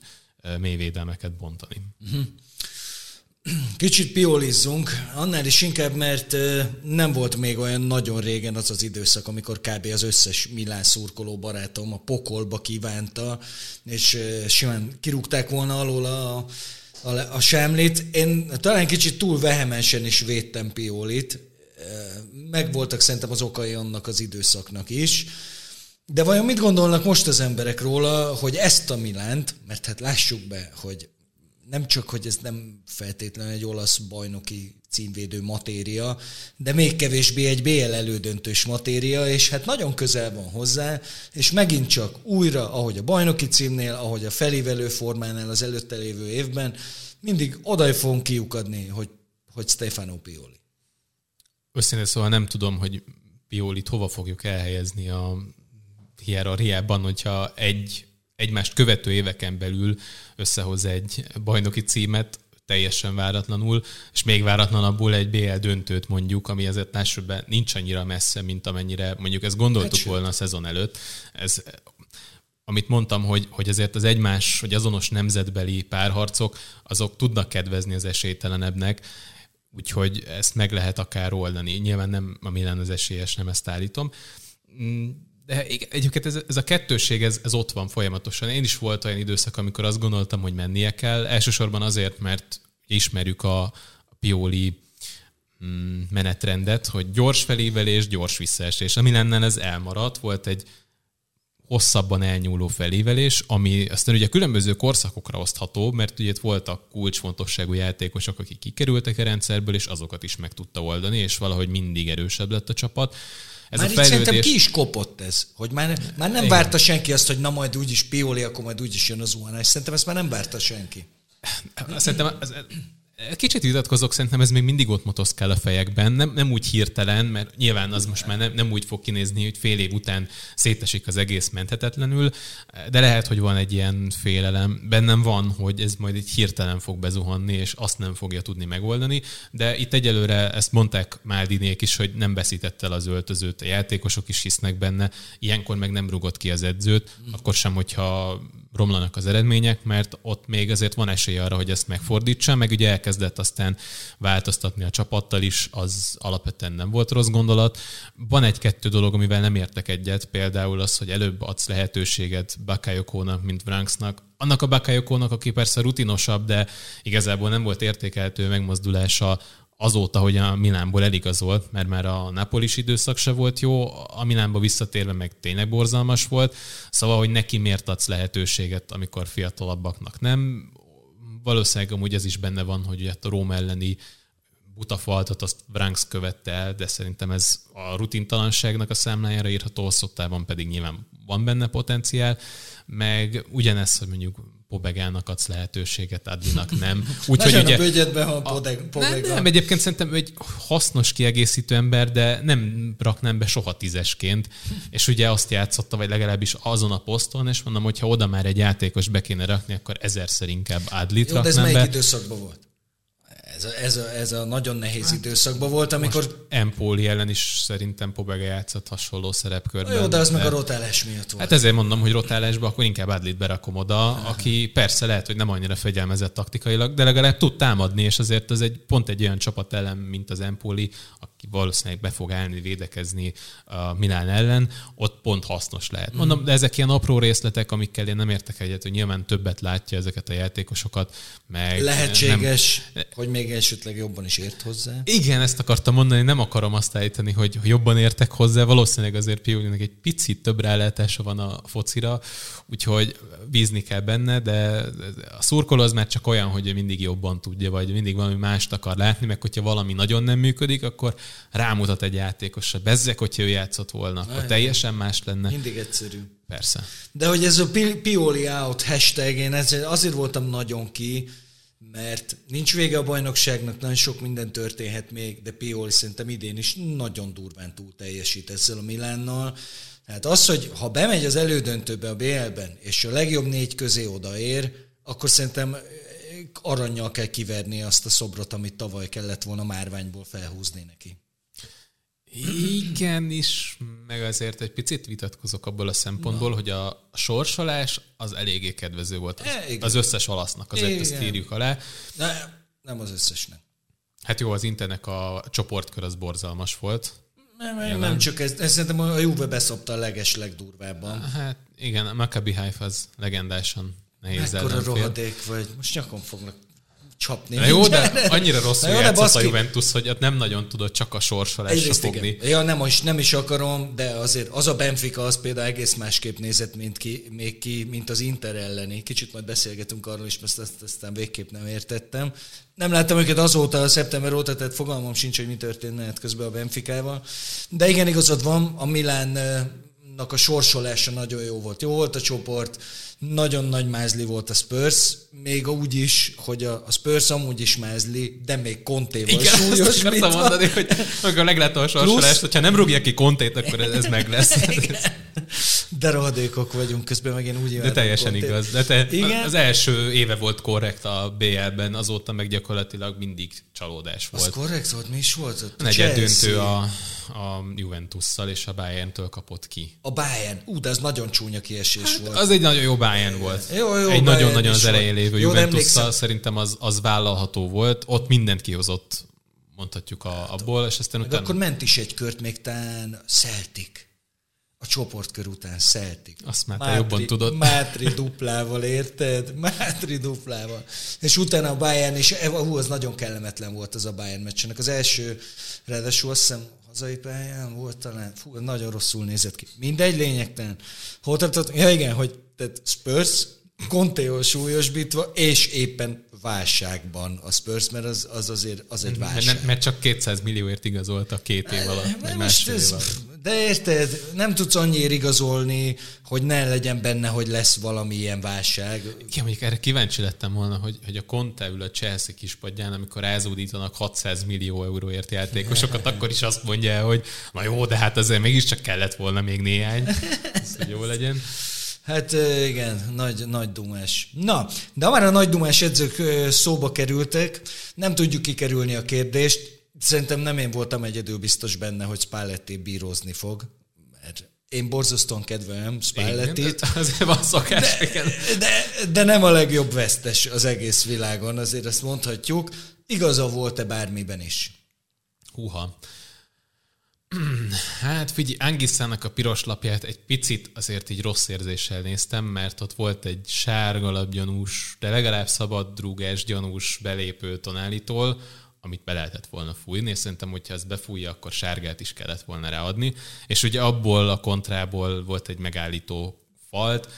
mély védelmeket bontani. Uh-huh. Kicsit piolizzunk, annál is inkább, mert nem volt még olyan nagyon régen az az időszak, amikor kb. az összes Milán szurkoló barátom a pokolba kívánta, és simán kirúgták volna alól a, a, a semlit. Én talán kicsit túl vehemensen is védtem Piolit, megvoltak szerintem az okai annak az időszaknak is, de vajon mit gondolnak most az emberek róla, hogy ezt a Milánt, mert hát lássuk be, hogy nem csak, hogy ez nem feltétlenül egy olasz bajnoki címvédő matéria, de még kevésbé egy BL elődöntős matéria, és hát nagyon közel van hozzá, és megint csak újra, ahogy a bajnoki címnél, ahogy a felévelő formánál az előtte lévő évben, mindig oda fogunk kiukadni, hogy, hogy Stefano Pioli. Összintén szóval nem tudom, hogy Piolit hova fogjuk elhelyezni a hierarchiában, hogyha egy egymást követő éveken belül összehoz egy bajnoki címet, teljesen váratlanul, és még váratlanabbul egy BL döntőt mondjuk, ami azért másodban nincs annyira messze, mint amennyire mondjuk ezt gondoltuk hát, volna a szezon előtt. Ez, amit mondtam, hogy, hogy ezért az egymás, vagy azonos nemzetbeli párharcok, azok tudnak kedvezni az esélytelenebbnek, úgyhogy ezt meg lehet akár oldani. Nyilván nem a Milán az esélyes, nem ezt állítom mm, de egyébként ez, ez a kettőség, ez, ez ott van folyamatosan. Én is volt olyan időszak, amikor azt gondoltam, hogy mennie kell. Elsősorban azért, mert ismerjük a, a Pioli mm, menetrendet, hogy gyors felévelés, gyors visszaesés. Ami lenne, ez elmaradt. Volt egy hosszabban elnyúló felévelés, ami aztán ugye különböző korszakokra osztható, mert ugye itt voltak kulcsfontosságú játékosok, akik kikerültek a rendszerből, és azokat is meg tudta oldani, és valahogy mindig erősebb lett a csapat ez már a fejlődés... szerintem ki is kopott ez, hogy már, már nem Igen. várta senki azt, hogy na majd úgyis Pioli, akkor majd úgyis jön az zuhanás. Szerintem ezt már nem várta senki. Szerintem ez, Kicsit vitatkozok, szerintem ez még mindig ott motoszkál a fejekben, nem, nem úgy hirtelen, mert nyilván az most már nem, nem úgy fog kinézni, hogy fél év után szétesik az egész menthetetlenül, de lehet, hogy van egy ilyen félelem. Bennem van, hogy ez majd egy hirtelen fog bezuhanni, és azt nem fogja tudni megoldani, de itt egyelőre ezt mondták Máldinék is, hogy nem veszített el az öltözőt, a játékosok is hisznek benne, ilyenkor meg nem rugott ki az edzőt, akkor sem, hogyha romlanak az eredmények, mert ott még azért van esély arra, hogy ezt megfordítsa, meg ugye elkezdett aztán változtatni a csapattal is, az alapvetően nem volt rossz gondolat. Van egy-kettő dolog, amivel nem értek egyet, például az, hogy előbb adsz lehetőséget Bakayokónak, mint Branksnak. Annak a Bakayokónak, aki persze rutinosabb, de igazából nem volt értékelhető megmozdulása azóta, hogy a Milánból eligazolt, mert már a Napolis időszak se volt jó, a Milánba visszatérve meg tényleg borzalmas volt, szóval, hogy neki miért adsz lehetőséget, amikor fiatalabbaknak nem. Valószínűleg amúgy ez is benne van, hogy a Róma elleni butafaltot azt Branks követte el, de szerintem ez a rutintalanságnak a számlájára írható, szottában pedig nyilván van benne potenciál, meg ugyanez, hogy mondjuk Pobegának adsz lehetőséget, Adlinak nem. Úgyhogy ugye... a bőgyedbe, ha Pobega. Nem, nem, egyébként szerintem egy hasznos kiegészítő ember, de nem raknám be soha tízesként, és ugye azt játszotta, vagy legalábbis azon a poszton, és mondom, hogy ha oda már egy játékos be kéne rakni, akkor ezerszer inkább Adlit Jó, raknám de ez be. melyik időszakban volt? Ez a, ez, a, ez a nagyon nehéz hát, időszakban volt, amikor... Empoli ellen is szerintem Pobega játszott hasonló szerepkörben. Jó, de az meg a rotálás miatt volt. Hát ezért mondom, hogy rotálásban akkor inkább Adlit berakom oda, aki persze lehet, hogy nem annyira fegyelmezett taktikailag, de legalább tud támadni, és azért az egy pont egy olyan csapat ellen, mint az Empoli, aki valószínűleg be fog állni, védekezni a Milán ellen, ott pont hasznos lehet. Hmm. Mondom, de ezek ilyen apró részletek, amikkel én nem értek egyet, hogy nyilván többet látja ezeket a játékosokat, meg Lehetséges, nem, hogy még esetleg jobban is ért hozzá. Igen, ezt akartam mondani, nem akarom azt állítani, hogy jobban értek hozzá, valószínűleg azért Piolinak egy picit több rálátása van a focira, úgyhogy bízni kell benne, de a szurkoló az már csak olyan, hogy mindig jobban tudja, vagy mindig valami mást akar látni, meg hogyha valami nagyon nem működik, akkor rámutat egy játékosra. Bezzek, hogyha ő játszott volna, akkor teljesen más lenne. Mindig egyszerű. Persze. De hogy ez a Pioli out hashtag, én azért voltam nagyon ki, mert nincs vége a bajnokságnak, nagyon sok minden történhet még, de Pioli szerintem idén is nagyon durván túl teljesít ezzel a Milánnal. Tehát az, hogy ha bemegy az elődöntőbe a BL-ben, és a legjobb négy közé odaér, akkor szerintem aranyjal kell kiverni azt a szobrot, amit tavaly kellett volna márványból felhúzni neki. Igen is, meg azért egy picit vitatkozok abból a szempontból, Na. hogy a sorsolás az eléggé kedvező volt az, e, az összes olasznak, azért igen. ezt írjuk alá. Ne, nem az összesnek. Hát jó, az Internek a csoportkör az borzalmas volt. Nem, nem, nem csak ez, ez szerintem a Juve beszopta a leges legdurvábban. Hát igen, a Maccabi Haifa az legendásan nehéz Mekkora rohadék vagy, most nyakon fognak csapni. Na jó, de annyira rosszul jó, játszott a Juventus, hogy ott nem nagyon tudod csak a sorsolásra fogni. Ja, nem is, nem is akarom, de azért az a Benfica az például egész másképp nézett, mint, ki, még ki, mint az Inter elleni. Kicsit majd beszélgetünk arról is, mert ezt aztán végképp nem értettem. Nem láttam őket azóta, a szeptember óta, tehát fogalmam sincs, hogy mi történt menet közben a Benficával. De igen, igazad van, a Milánnak a sorsolása nagyon jó volt. Jó volt a csoport, nagyon nagy mázli volt a Spurs, még úgy is, hogy a, Spurs amúgy is mázli, de még Contéval Igen, súlyos. Azt akartam mondani, hogy amikor meglátom a sorsolást, hogyha nem rúgják ki Contét, akkor ez, ez meg lesz. Igen. De rohadékok vagyunk közben, meg én úgy De teljesen igaz. De te, Igen? az első éve volt korrekt a BL-ben, azóta meg gyakorlatilag mindig csalódás volt. Az korrekt volt? Mi is volt ott? Negyed döntő a, a Juventusszal, és a Bayern-től kapott ki. A Bayern? Ú, de ez nagyon csúnya kiesés hát, volt. Az egy nagyon jó Bayern volt. Jó, jó, egy nagyon-nagyon az elején lévő Juventusszal szerintem az, az vállalható volt. Ott mindent kihozott, mondhatjuk a, abból, és aztán utána... akkor ment is egy kört még tán Celtic. A csoportkör után Celtic. Azt már te Mátri, jobban tudod. Mátri duplával, érted? Mátri duplával. És utána a Bayern, és hú, az nagyon kellemetlen volt az a Bayern meccsenek. Az első, ráadásul azt hiszem hazai pályán volt talán, fú, nagyon rosszul nézett ki. Mindegy, lényegtelen. Hol tartott? Ja igen, hogy tehát Spurs, Conteol súlyosbítva, és éppen válságban a Spurs, mert az, az azért az egy válság. Mert, mert csak 200 millióért igazoltak két év alatt. Most ez, De érted, nem tudsz annyira igazolni, hogy ne legyen benne, hogy lesz valami ilyen válság. Igen, mondjuk erre kíváncsi lettem volna, hogy, hogy a Conte ül a Chelsea kispadján, amikor elzúdítanak 600 millió euróért játékosokat, akkor is azt mondja, hogy na jó, de hát azért mégiscsak kellett volna még néhány, ez, hogy jó legyen. Hát igen, nagy, nagy dumás. Na, de már a nagy dumás edzők szóba kerültek, nem tudjuk kikerülni a kérdést. Szerintem nem én voltam egyedül biztos benne, hogy Spalletti bírózni fog, mert én borzasztóan kedvelem Spallettit. Azért van szokás. De, de, de nem a legjobb vesztes az egész világon, azért ezt mondhatjuk. Igaza volt-e bármiben is? Húha. Hát figyelj, Angisszának a piros lapját egy picit azért így rossz érzéssel néztem, mert ott volt egy sárga gyanús, de legalább szabad drúgás gyanús belépő tonálitól, amit be lehetett volna fújni, és szerintem, hogyha ezt befújja, akkor sárgát is kellett volna ráadni. És ugye abból a kontrából volt egy megállító falt,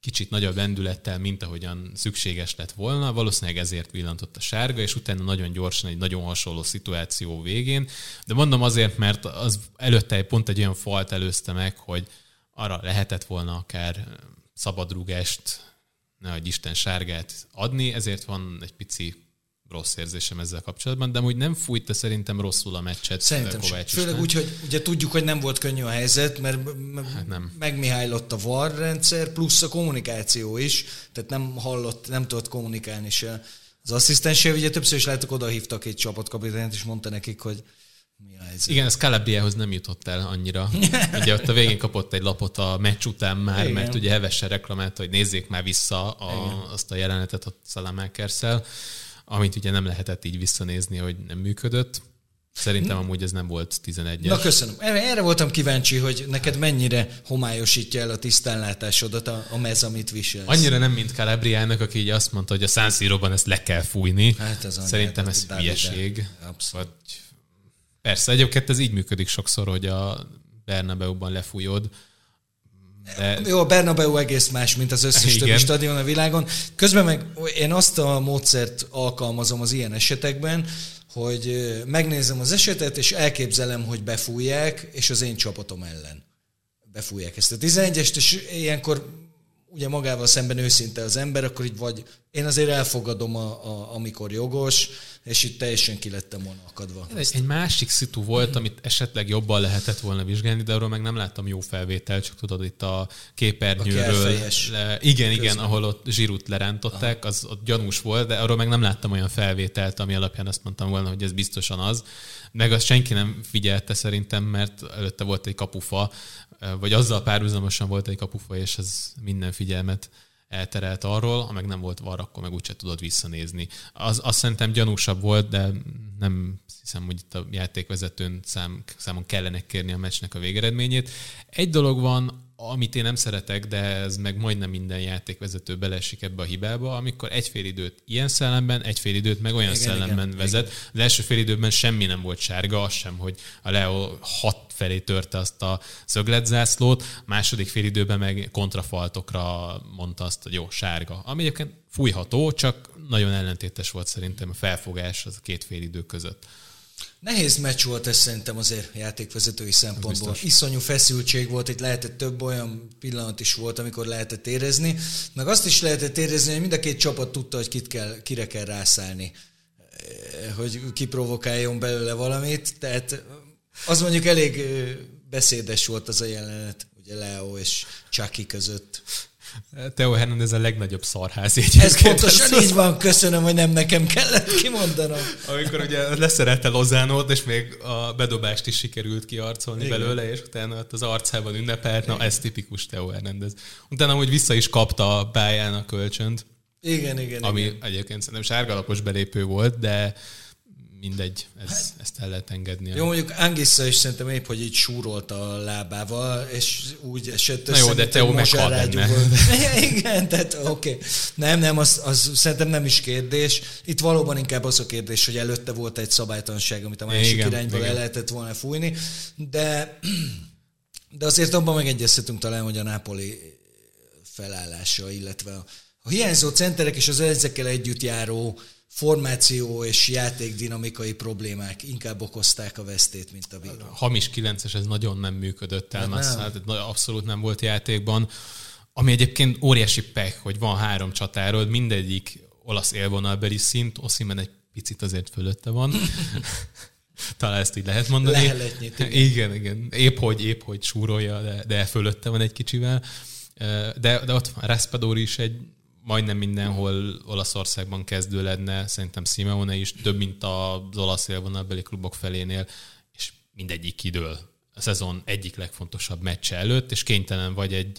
kicsit nagyobb lendülettel, mint ahogyan szükséges lett volna. Valószínűleg ezért villantott a sárga, és utána nagyon gyorsan egy nagyon hasonló szituáció végén. De mondom azért, mert az előtte pont egy olyan falt előzte meg, hogy arra lehetett volna akár szabadrúgást, nehogy Isten sárgát adni, ezért van egy pici rossz érzésem ezzel kapcsolatban, de úgy nem fújta szerintem rosszul a meccset Szerintem Kovács Főleg úgy, hogy ugye tudjuk, hogy nem volt könnyű a helyzet, mert hát nem. megmihálylott a VAR rendszer, plusz a kommunikáció is, tehát nem hallott, nem tudott kommunikálni se. Az asszisztensével ugye többször is láttuk, oda hívtak egy csapatkapitányt, és mondta nekik, hogy mi a helyzet. Igen, ez Calabriahoz nem jutott el annyira. ugye ott a végén kapott egy lapot a meccs után már, Igen. mert ugye hevesen reklamálta, hogy nézzék már vissza a, azt a jelenetet a Salamákerszel amit ugye nem lehetett így visszanézni, hogy nem működött. Szerintem amúgy ez nem volt 11-es. Na köszönöm. Erre voltam kíváncsi, hogy neked mennyire homályosítja el a tisztánlátásodat a, a mez, amit viselsz. Annyira nem, mint Calabriának, aki így azt mondta, hogy a San Siro-ban ezt le kell fújni. Hát ez Szerintem ez hülyeség. Abszolút. Persze, egyébként ez így működik sokszor, hogy a Bernabeu-ban lefújod, de... Jó, a Bernabeu egész más, mint az összes többi stadion a világon. Közben meg én azt a módszert alkalmazom az ilyen esetekben, hogy megnézem az esetet, és elképzelem, hogy befújják, és az én csapatom ellen befújják ezt a 11-est, és ilyenkor ugye magával szemben őszinte az ember, akkor így vagy én azért elfogadom, a, a, amikor jogos, és itt teljesen ki lettem volna akadva. Egy, egy másik szitu volt, amit esetleg jobban lehetett volna vizsgálni, de arról meg nem láttam jó felvételt, csak tudod, itt a képernyőről. Le, igen, közben. igen, ahol ott zsirút lerántották, az ott gyanús volt, de arról meg nem láttam olyan felvételt, ami alapján azt mondtam volna, hogy ez biztosan az. Meg azt senki nem figyelte szerintem, mert előtte volt egy kapufa, vagy azzal párhuzamosan volt egy kapufa, és ez minden figyelmet elterelt arról, ha meg nem volt var, akkor meg úgyse tudod visszanézni. Az, azt szerintem gyanúsabb volt, de nem hiszem, hogy itt a játékvezetőn szám, számon kellene kérni a meccsnek a végeredményét. Egy dolog van, amit én nem szeretek, de ez meg majdnem minden játékvezető belesik ebbe a hibába, amikor egy fél időt ilyen szellemben, egy fél időt meg olyan igen, szellemben igen, vezet. Igen. Az első fél időben semmi nem volt sárga, az sem, hogy a Leo hat felé törte azt a szögletzászlót, a második fél időben meg kontrafaltokra mondta azt, hogy jó, sárga. Ami egyébként fújható, csak nagyon ellentétes volt szerintem a felfogás az a két fél idő között. Nehéz meccs volt ez szerintem azért játékvezetői szempontból. Iszonyú feszültség volt, itt lehetett több olyan pillanat is volt, amikor lehetett érezni, meg azt is lehetett érezni, hogy mind a két csapat tudta, hogy kit kell, kire kell rászállni, eh, hogy kiprovokáljon belőle valamit, tehát az mondjuk elég beszédes volt az a jelenet, ugye Leo és Chucky között. Teo Hernandez a legnagyobb szarház. Ez pontosan így van, köszönöm, hogy nem nekem kellett kimondanom. Amikor ugye leszerelte Lozánót, és még a bedobást is sikerült kiarcolni Igen. belőle, és utána az arcában ünnepelt, na ez tipikus Teo Hernandez. Utána hogy vissza is kapta a pályán a kölcsönt. Igen, igen. Ami igen. egyébként szerintem sárgalapos belépő volt, de mindegy, ez, hát, ezt el lehet engedni. Jó, mondjuk Angissa is szerintem épp, hogy így súrolta a lábával, és úgy esett össze, Na jó, de meghal Igen, tehát oké. Okay. Nem, nem, az, az szerintem nem is kérdés. Itt valóban inkább az a kérdés, hogy előtte volt egy szabálytalanság, amit a másik igen, irányból igen. el lehetett volna fújni, de, de azért abban megegyezhetünk talán, hogy a Napoli felállása, illetve a, a hiányzó centerek és az ezekkel együtt járó formáció és játékdinamikai problémák inkább okozták a vesztét, mint a bíró. Hamis 9-es ez nagyon nem működött el, hát abszolút nem volt játékban. Ami egyébként óriási pek, hogy van három csatárod, mindegyik olasz élvonalbeli szint, Oszimen egy picit azért fölötte van. Talán ezt így lehet mondani. Leheletnyit, igen. igen, igen. Épp hogy, épp hogy súrolja, de, de fölötte van egy kicsivel. De, de ott van Raspadori is egy majdnem mindenhol Olaszországban kezdő lenne, szerintem Simeone is több, mint az olasz élvonalbeli klubok felénél, és mindegyik kidől. A szezon egyik legfontosabb meccse előtt, és kénytelen vagy egy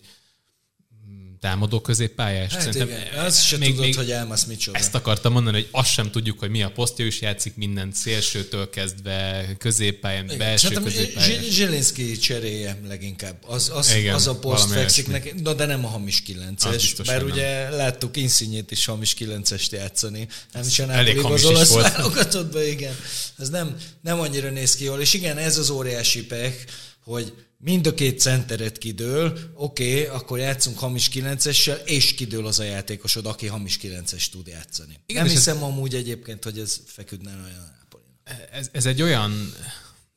támadó középpályás. Hát Szerintem igen, azt sem még, tudod, még hogy Elmas micsoda. Ezt akartam mondani, hogy azt sem tudjuk, hogy mi a posztja, is játszik minden szélsőtől kezdve középpályán, igen. belső Szerintem középpályán. Zsilinszki cseréje leginkább. Az, az, igen, az a poszt fekszik neki, no, de nem a hamis 9-es. Bár ugye nem. láttuk Inszínyét is hamis 9-est játszani. Nem is a hamis az olasz válogatottban, igen. Ez nem, nem annyira néz ki jól. És igen, ez az óriási pek, hogy mind a két centeret kidől, oké, okay, akkor játszunk hamis 9-essel, és kidől az a játékosod, aki hamis 9-es tud játszani. Igen, Nem hiszem ez... amúgy egyébként, hogy ez feküdne olyan ez, ez egy olyan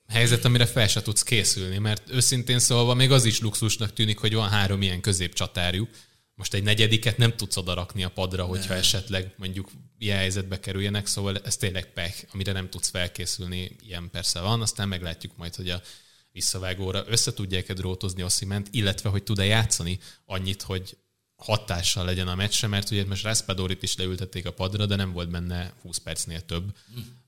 helyzet, amire fel se tudsz készülni, mert őszintén szólva még az is luxusnak tűnik, hogy van három ilyen középcsatárjuk. Most egy negyediket nem tudsz odarakni a padra, hogyha ne. esetleg mondjuk ilyen helyzetbe kerüljenek, szóval ez tényleg pech, amire nem tudsz felkészülni, ilyen persze van, aztán meglátjuk majd, hogy a visszavágóra össze tudják-e drótozni Osziment, illetve hogy tud-e játszani annyit, hogy hatással legyen a meccsre, mert ugye most Raspadorit is leültették a padra, de nem volt benne 20 percnél több.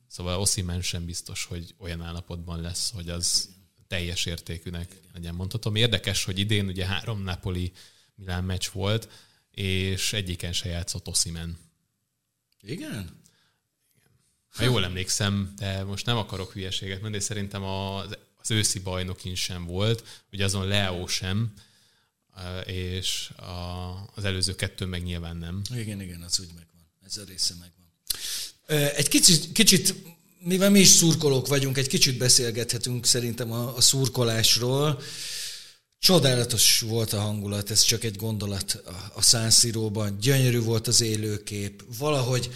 Szóval Oszimen sem biztos, hogy olyan állapotban lesz, hogy az teljes értékűnek legyen mondhatom. Érdekes, hogy idén ugye három Napoli Milán meccs volt, és egyiken se játszott Oszimen. Igen? Ha jól emlékszem, de most nem akarok hülyeséget mondani, szerintem az az őszi bajnokin sem volt, ugye azon Leo sem, és a, az előző kettő meg nyilván nem. Igen, igen, az úgy megvan. Ez a része megvan. Egy kicsit, kicsit mivel mi is szurkolók vagyunk, egy kicsit beszélgethetünk szerintem a, a szurkolásról. Csodálatos volt a hangulat, ez csak egy gondolat a, a San Gyönyörű volt az élőkép. Valahogy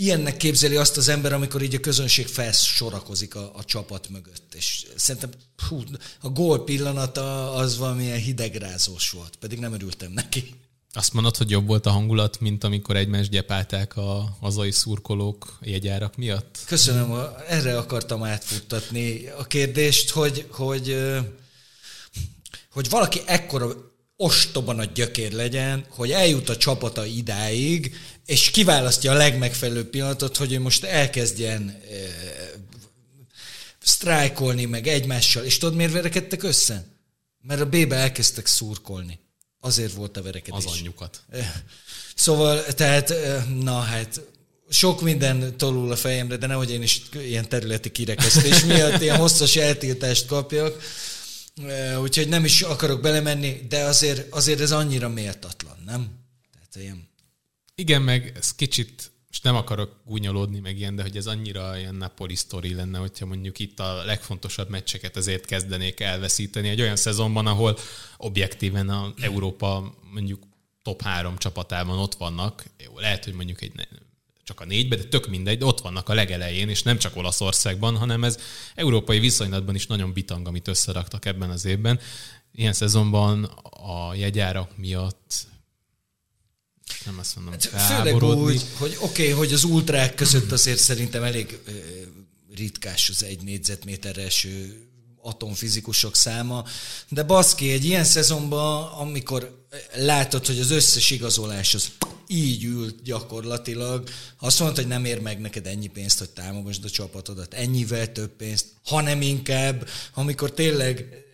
ilyennek képzeli azt az ember, amikor így a közönség felsorakozik a, a csapat mögött. És szerintem hú, a gól pillanata az valamilyen hidegrázós volt, pedig nem örültem neki. Azt mondod, hogy jobb volt a hangulat, mint amikor egymást gyepálták a hazai szurkolók jegyárak miatt? Köszönöm, erre akartam átfuttatni a kérdést, hogy, hogy, hogy valaki ekkora ostoban a gyökér legyen, hogy eljut a csapata idáig, és kiválasztja a legmegfelelőbb pillanatot, hogy ő most elkezdjen e, sztrájkolni meg egymással. És tudod, miért verekedtek össze? Mert a B-be elkezdtek szurkolni. Azért volt a verekedés. Az anyjukat. Szóval, tehát, na hát, sok minden tolul a fejemre, de nehogy én is ilyen területi kirekesztés miatt ilyen hosszas eltiltást kapjak. Úgyhogy nem is akarok belemenni, de azért, azért ez annyira méltatlan, nem? Tehát ilyen... Igen, meg ez kicsit, és nem akarok gúnyolódni meg ilyen, de hogy ez annyira ilyen Napoli sztori lenne, hogyha mondjuk itt a legfontosabb meccseket azért kezdenék elveszíteni egy olyan szezonban, ahol objektíven a Európa mondjuk top három csapatában ott vannak. Jó, lehet, hogy mondjuk egy csak a négybe, de tök mindegy, de ott vannak a legelején, és nem csak Olaszországban, hanem ez európai viszonylatban is nagyon bitang, amit összeraktak ebben az évben. Ilyen szezonban a jegyárak miatt nem azt mondom, hát, Főleg úgy, hogy oké, okay, hogy az ultrák között azért szerintem elég ritkás az egy négyzetméterre eső atomfizikusok száma, de baszki, egy ilyen szezonban, amikor látod, hogy az összes igazolás az így ült gyakorlatilag, azt mondta, hogy nem ér meg neked ennyi pénzt, hogy támogasd a csapatodat, ennyivel több pénzt, hanem inkább, amikor tényleg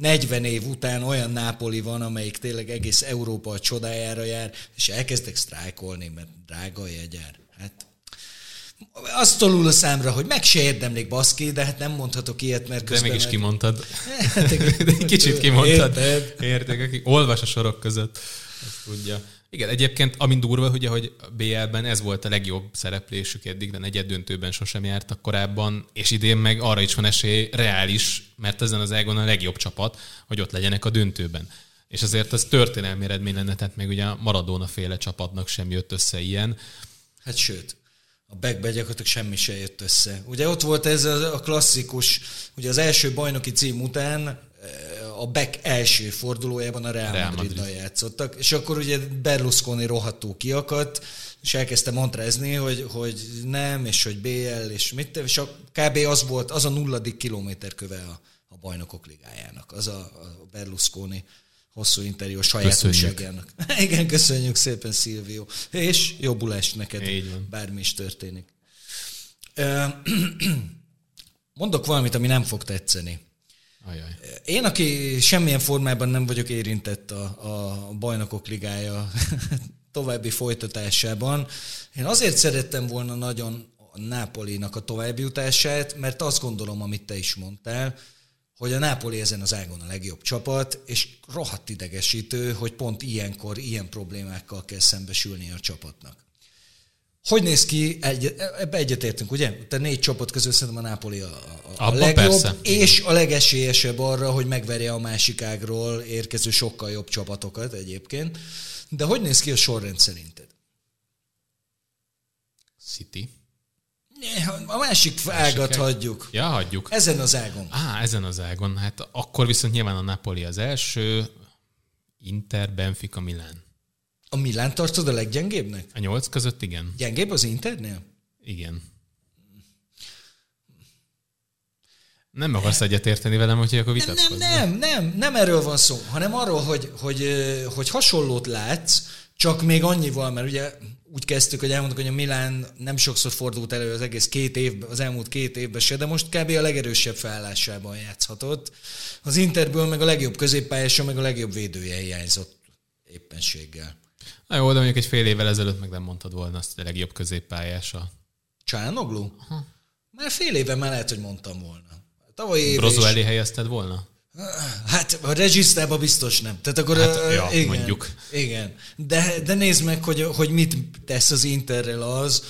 40 eh, év után olyan Nápoli van, amelyik tényleg egész Európa a csodájára jár, és elkezdek sztrájkolni, mert drága a jegyár. Hát azt tolul a számra, hogy meg se érdemlik baszki, de hát nem mondhatok ilyet, mert közben... De mégis meg... kimondtad. Kicsit kimondtad. Érted? Értek, aki olvas a sorok között, azt tudja. Igen, egyébként, amint durva, ugye, hogy BL-ben ez volt a legjobb szereplésük eddig, de negyed döntőben sosem jártak korábban, és idén meg arra is van esély reális, mert ezen az ágon a legjobb csapat, hogy ott legyenek a döntőben. És azért ez történelmi eredmény lenne, tehát még ugye a Maradona féle csapatnak sem jött össze ilyen. Hát sőt, a a backbe gyakorlatilag semmi se jött össze. Ugye ott volt ez a klasszikus, ugye az első bajnoki cím után eh, a back első fordulójában a Real, Real Madrid. Madrid. játszottak, és akkor ugye Berlusconi rohadtó kiakadt, és elkezdte montrezni, hogy, hogy nem, és hogy BL, és mit, és a, kb. az volt, az a nulladik kilométer köve a, a bajnokok ligájának, az a, a Berlusconi hosszú interjú a sajátosságának. Igen, köszönjük szépen, Szilvió. És jobbulást neked, bármi is történik. Mondok valamit, ami nem fog tetszeni. Ajaj. Én, aki semmilyen formában nem vagyok érintett a, a bajnokok ligája további folytatásában, én azért szerettem volna nagyon a Nápolinak a további jutását, mert azt gondolom, amit te is mondtál, hogy a Nápoli ezen az ágon a legjobb csapat, és rohadt idegesítő, hogy pont ilyenkor ilyen problémákkal kell szembesülni a csapatnak. Hogy néz ki, egy, ebbe egyetértünk, ugye? Te négy csapat közül szerintem a Nápoli a, a, a legjobb, persze. és a legesélyesebb arra, hogy megverje a másik ágról érkező sokkal jobb csapatokat egyébként. De hogy néz ki a sorrend szerinted? City. A másik ágat hagyjuk. Ja, hagyjuk. Ezen az ágon. Á, ezen az ágon. Hát akkor viszont nyilván a Napoli az első, Inter, Benfica, Milán. A Milán tartod a leggyengébbnek? A nyolc között igen. Gyengébb az Internél? Igen. Nem akarsz egyetérteni velem, hogy akkor vitatkozni. Nem, nem, nem, nem erről van szó, hanem arról, hogy, hogy, hogy hasonlót látsz, csak még annyival, mert ugye úgy kezdtük, hogy elmondtuk, hogy a Milán nem sokszor fordult elő az egész két évben, az elmúlt két évben se, de most kb. a legerősebb felállásában játszhatott. Az Interből meg a legjobb középpályása, meg a legjobb védője hiányzott éppenséggel. Na jó, de mondjuk egy fél évvel ezelőtt meg nem mondtad volna azt, hogy a legjobb középpályása. Csánoglu? Már fél éve már lehet, hogy mondtam volna. Tavaly év Brozó elé helyezted volna? Hát a regisztrába biztos nem. Tehát akkor, hát, ja, igen, mondjuk. Igen. De, de nézd meg, hogy, hogy mit tesz az Interrel az,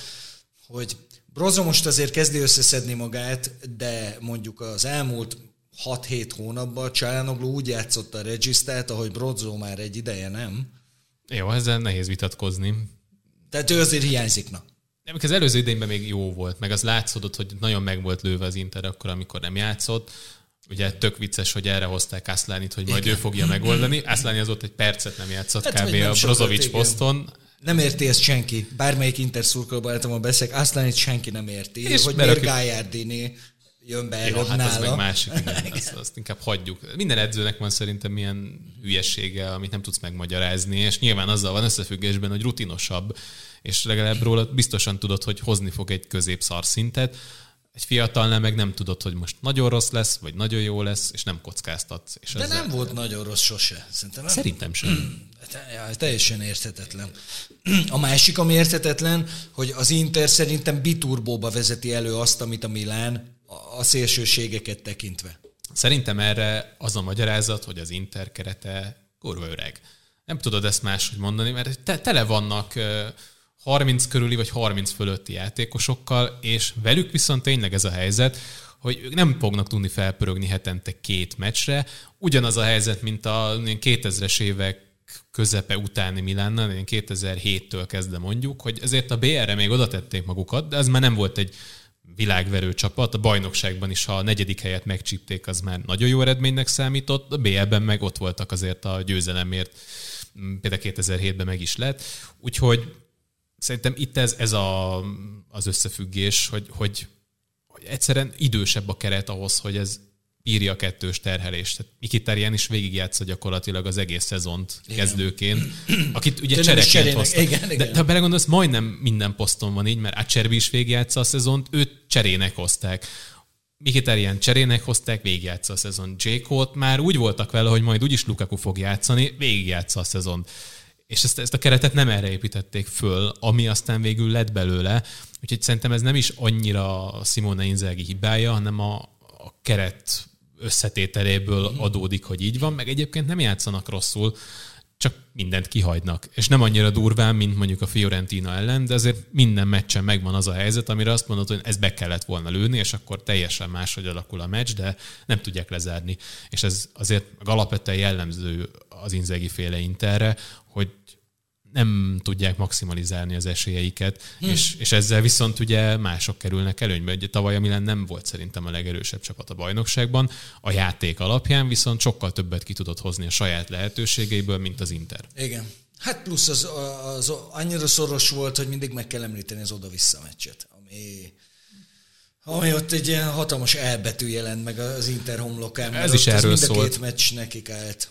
hogy Brozo most azért kezdi összeszedni magát, de mondjuk az elmúlt 6-7 hónapban Csalánoglu úgy játszott a regisztrát, ahogy Brozo már egy ideje nem. Jó, ezzel nehéz vitatkozni. Tehát ő azért hiányzik, na. Nem, az előző idényben még jó volt, meg az látszódott, hogy nagyon meg volt lőve az Inter akkor, amikor nem játszott. Ugye tök vicces, hogy erre hozták Aszlánit, hogy majd igen. ő fogja megoldani. Aszláni az ott egy percet nem játszott hát, kb. Nem a Brozovic poszton. Nem érti ezt senki. Bármelyik Inter szurkoló beszélek, Aszlánit senki nem érti. És hogy miért Gájárdini jön be előbb hát nála. az meg másik, igen, azt, azt inkább hagyjuk. Minden edzőnek van szerintem milyen hülyesége, amit nem tudsz megmagyarázni, és nyilván azzal van összefüggésben, hogy rutinosabb, és legalább róla biztosan tudod, hogy hozni fog egy középszar szintet, egy fiatalnál meg nem tudod, hogy most nagyon rossz lesz, vagy nagyon jó lesz, és nem kockáztatsz. És De ezzel... nem volt nagyon rossz sose. Szerintem, nem? Szerintem sem. Ja, teljesen érthetetlen. A másik, ami érthetetlen, hogy az Inter szerintem biturbóba vezeti elő azt, amit a Milán a szélsőségeket tekintve. Szerintem erre az a magyarázat, hogy az Inter kerete kurva öreg. Nem tudod ezt máshogy mondani, mert te, tele vannak 30 körüli vagy 30 fölötti játékosokkal, és velük viszont tényleg ez a helyzet, hogy ők nem fognak tudni felpörögni hetente két meccsre. Ugyanaz a helyzet, mint a 2000-es évek közepe utáni Milánnal, 2007-től kezdve mondjuk, hogy ezért a BR-re még oda tették magukat, de ez már nem volt egy világverő csapat. A bajnokságban is, ha a negyedik helyet megcsípték, az már nagyon jó eredménynek számított. A BL-ben meg ott voltak azért a győzelemért, például 2007-ben meg is lett. Úgyhogy szerintem itt ez, ez a, az összefüggés, hogy, hogy, hogy egyszerűen idősebb a keret ahhoz, hogy ez írja a kettős terhelést. Tehát Mikitarian is végigjátsza gyakorlatilag az egész szezont igen. kezdőként, akit ugye csereként hozta. Igen, igen. De, de ha belegondolsz, majdnem minden poszton van így, mert Acerbi is végigjátsza a szezont, őt cserének hozták. Mikitarian cserének hozták, végigjátsza a szezon. J. már úgy voltak vele, hogy majd úgyis Lukaku fog játszani, végigjátsza a szezont és ezt, ezt a keretet nem erre építették föl, ami aztán végül lett belőle. Úgyhogy szerintem ez nem is annyira Simone Inzaghi hibája, hanem a, a keret összetételéből mhm. adódik, hogy így van, meg egyébként nem játszanak rosszul, csak mindent kihagynak. És nem annyira durván, mint mondjuk a Fiorentina ellen, de azért minden meccsen megvan az a helyzet, amire azt mondod, hogy ez be kellett volna lőni, és akkor teljesen máshogy alakul a meccs, de nem tudják lezárni. És ez azért alapvetően jellemző az Inzegi féle Interre, hogy nem tudják maximalizálni az esélyeiket, hm. és, és ezzel viszont ugye mások kerülnek előnybe. Ugye tavaly a Milan nem volt szerintem a legerősebb csapat a bajnokságban, a játék alapján viszont sokkal többet ki tudott hozni a saját lehetőségeiből, mint az Inter. Igen. Hát plusz az, az, az annyira szoros volt, hogy mindig meg kell említeni az oda-vissza meccset, ami ami ott egy ilyen hatalmas elbetű jelent meg az Inter homlokán. Ez is erről mind szólt. két meccs nekik állt.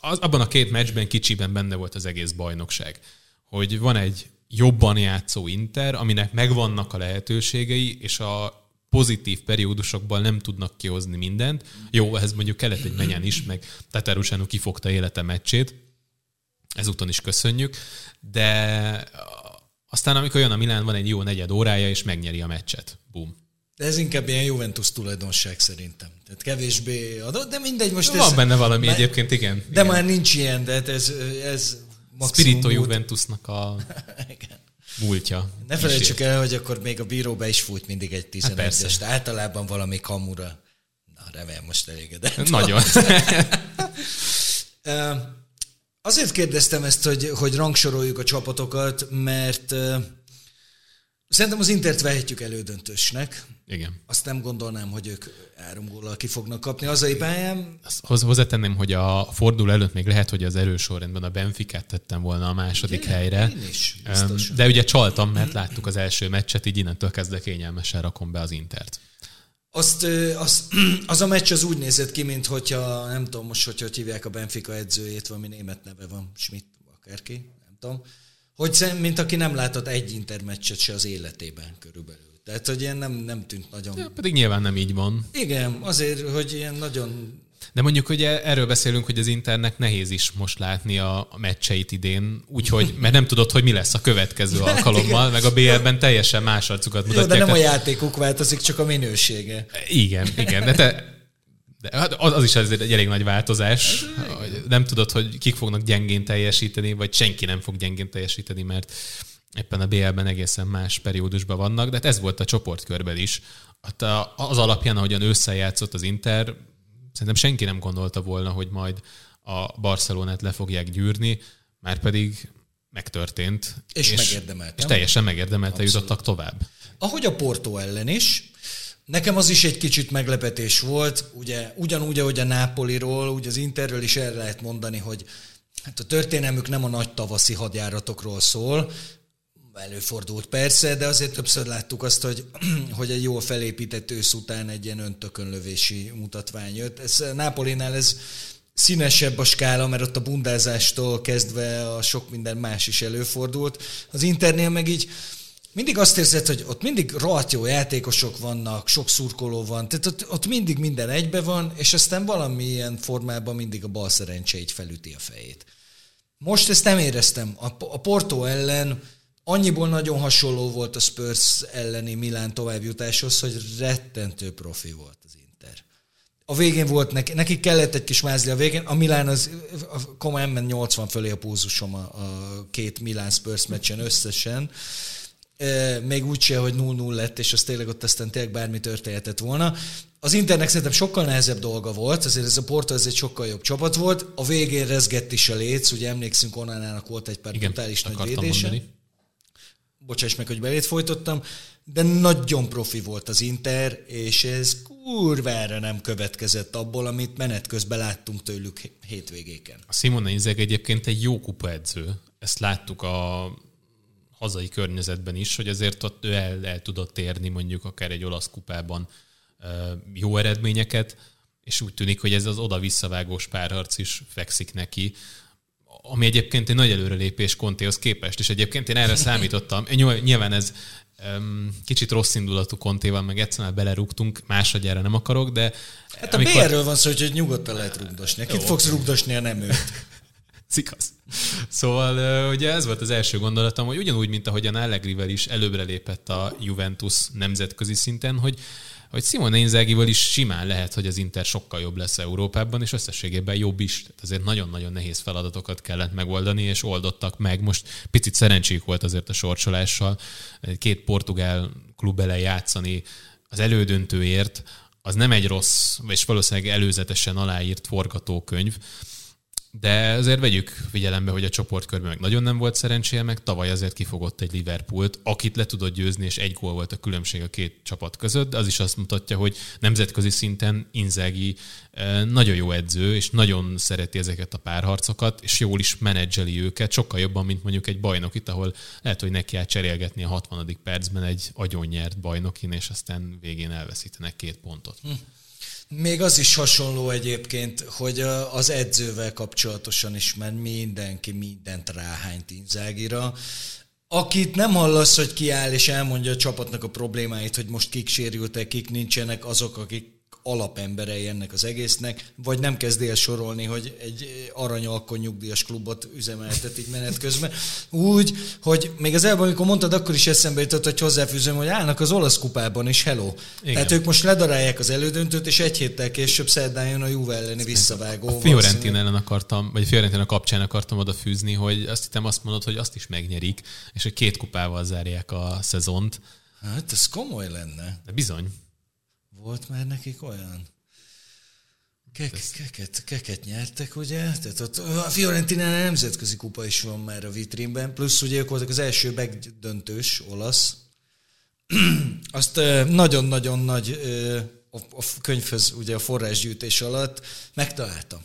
Az, abban a két meccsben kicsiben benne volt az egész bajnokság. Hogy van egy jobban játszó Inter, aminek megvannak a lehetőségei, és a pozitív periódusokban nem tudnak kihozni mindent. Jó, ez mondjuk kellett egy menyen is, meg Tatarusanu kifogta élete meccsét, ezúton is köszönjük, de aztán amikor jön a Milán, van egy jó negyed órája, és megnyeri a meccset. Bum. De ez inkább ilyen Juventus tulajdonság szerintem. Tehát kevésbé adott, de mindegy most Van ez... benne valami már, egyébként, igen. De igen. már nincs ilyen, de hát ez, ez Spirito múlt. Juventusnak a múltja. Ne felejtsük el, hogy akkor még a bíró be is fújt mindig egy 11-est. Hát általában valami kamura. Na, remélem most elégedett. Nagyon. Azért kérdeztem ezt, hogy, hogy rangsoroljuk a csapatokat, mert Szerintem az Intert vehetjük elődöntősnek. Igen. Azt nem gondolnám, hogy ők három góllal ki fognak kapni hazai pályán. Azt hozzátenném, hogy a fordul előtt még lehet, hogy az erős sorrendben a Benficát tettem volna a második Igen, helyre. Én is, De ugye csaltam, mert láttuk az első meccset, így innentől kezdve kényelmesen rakom be az Intert. Azt, az, az a meccs az úgy nézett ki, mint hogyha, nem tudom most, hogy hogy hívják a Benfica edzőjét, valami német neve van, Schmidt, akárki, nem tudom hogy mint aki nem látott egy intermeccset se az életében körülbelül. Tehát, hogy ilyen nem, nem tűnt nagyon... Ja, pedig nyilván nem így van. Igen, azért, hogy ilyen nagyon... De mondjuk, hogy erről beszélünk, hogy az Internek nehéz is most látni a, meccseit idén, úgyhogy, mert nem tudod, hogy mi lesz a következő hát alkalommal, meg a BL-ben teljesen más arcukat mutatják. Jó, de nem a játékuk változik, csak a minősége. Igen, igen. De te de hát az, az is azért egy elég nagy változás. Nem tudod, hogy kik fognak gyengén teljesíteni, vagy senki nem fog gyengén teljesíteni, mert éppen a BL-ben egészen más periódusban vannak, de hát ez volt a csoportkörben is. Hát az alapján, ahogyan összejátszott az Inter, szerintem senki nem gondolta volna, hogy majd a Barcelonát le fogják gyűrni, már pedig megtörtént. És, és megérdemelte. És teljesen megérdemelte, jutottak tovább. Ahogy a Porto ellen is, Nekem az is egy kicsit meglepetés volt, ugye ugyanúgy, ahogy a Nápoliról, ugye az Interről is el lehet mondani, hogy hát a történelmük nem a nagy tavaszi hadjáratokról szól, előfordult persze, de azért többször láttuk azt, hogy, hogy egy jól felépített ősz után egy ilyen öntökönlövési mutatvány jött. Ez Nápolinál ez színesebb a skála, mert ott a bundázástól kezdve a sok minden más is előfordult. Az Internél meg így mindig azt érzed, hogy ott mindig rohadt jó játékosok vannak, sok szurkoló van, tehát ott, ott mindig minden egybe van, és aztán valamilyen formában mindig a bal szerencse így felüti a fejét. Most ezt nem éreztem. A, a Porto ellen annyiból nagyon hasonló volt a Spurs elleni Milán továbbjutáshoz, hogy rettentő profi volt az Inter. A végén volt neki, neki kellett egy kis mázli a végén, a Milán az komolyan ment 80 fölé a púzusom a, a két Milán Spurs meccsen összesen, még úgyse, hogy 0-0 lett, és az tényleg ott aztán tényleg bármi történhetett volna. Az Internek szerintem sokkal nehezebb dolga volt, azért ez a Porto ez egy sokkal jobb csapat volt. A végén rezgett is a léc, ugye emlékszünk, Onánának volt egy pár Igen, brutális nagy védése. Mondani. Bocsáss meg, hogy belét folytottam, de nagyon profi volt az Inter, és ez kurvára nem következett abból, amit menet közben láttunk tőlük hétvégéken. A Simone Inzeg egyébként egy jó kupaedző. Ezt láttuk a hazai környezetben is, hogy azért ott ő el, el tudott érni mondjuk akár egy olasz kupában jó eredményeket, és úgy tűnik, hogy ez az oda-visszavágós párharc is fekszik neki, ami egyébként egy nagy előrelépés Kontéhoz képest, és egyébként én erre számítottam. Nyilván ez um, kicsit rossz indulatú Kontéval, meg egyszerűen belerúgtunk, másodjára nem akarok, de... Hát a amikor... Van szó, hogy nyugodtan lehet rugdosni. Kit fogsz rugdosni, a nem őt? Cikasz. Szóval ugye ez volt az első gondolatom, hogy ugyanúgy, mint ahogyan Allegrivel is előbbre lépett a Juventus nemzetközi szinten, hogy hogy Simone Inzaghival is simán lehet, hogy az Inter sokkal jobb lesz Európában, és összességében jobb is. Tehát azért nagyon-nagyon nehéz feladatokat kellett megoldani, és oldottak meg. Most picit szerencséjük volt azért a sorsolással. Két portugál klub ellen játszani az elődöntőért, az nem egy rossz, és valószínűleg előzetesen aláírt forgatókönyv, de azért vegyük figyelembe, hogy a csoportkörben meg nagyon nem volt szerencséje, meg tavaly azért kifogott egy Liverpoolt, akit le tudott győzni, és egy gól volt a különbség a két csapat között, de az is azt mutatja, hogy nemzetközi szinten Inzaghi eh, nagyon jó edző, és nagyon szereti ezeket a párharcokat, és jól is menedzseli őket, sokkal jobban, mint mondjuk egy bajnok itt, ahol lehet, hogy neki kell cserélgetni a 60. percben egy agyonnyert bajnokin, és aztán végén elveszítenek két pontot. Hm. Még az is hasonló egyébként, hogy az edzővel kapcsolatosan is, mert mindenki mindent ráhányt Inzágira. Akit nem hallasz, hogy kiáll és elmondja a csapatnak a problémáit, hogy most kik sérültek, kik nincsenek, azok, akik alapemberei ennek az egésznek, vagy nem kezd el sorolni, hogy egy aranyalkon nyugdíjas klubot üzemeltetik menet közben. Úgy, hogy még az elben, amikor mondtad, akkor is eszembe jutott, hogy hozzáfűzöm, hogy állnak az olasz kupában is, hello. Igen. Tehát ők most ledarálják az elődöntőt, és egy héttel később szerdán jön a Juve elleni visszavágó. A Fiorentina ellen akartam, vagy Fiorentina kapcsán akartam odafűzni, hogy azt hittem azt mondod, hogy azt is megnyerik, és hogy két kupával zárják a szezont. Hát ez komoly lenne. De bizony. Volt már nekik olyan? Kek, keket, keket nyertek, ugye? Tehát ott a Fiorentina nemzetközi kupa is van már a vitrínben, plusz ugye ők voltak az első megdöntős olasz. Azt nagyon-nagyon nagy a könyvhöz, ugye a forrásgyűjtés alatt megtaláltam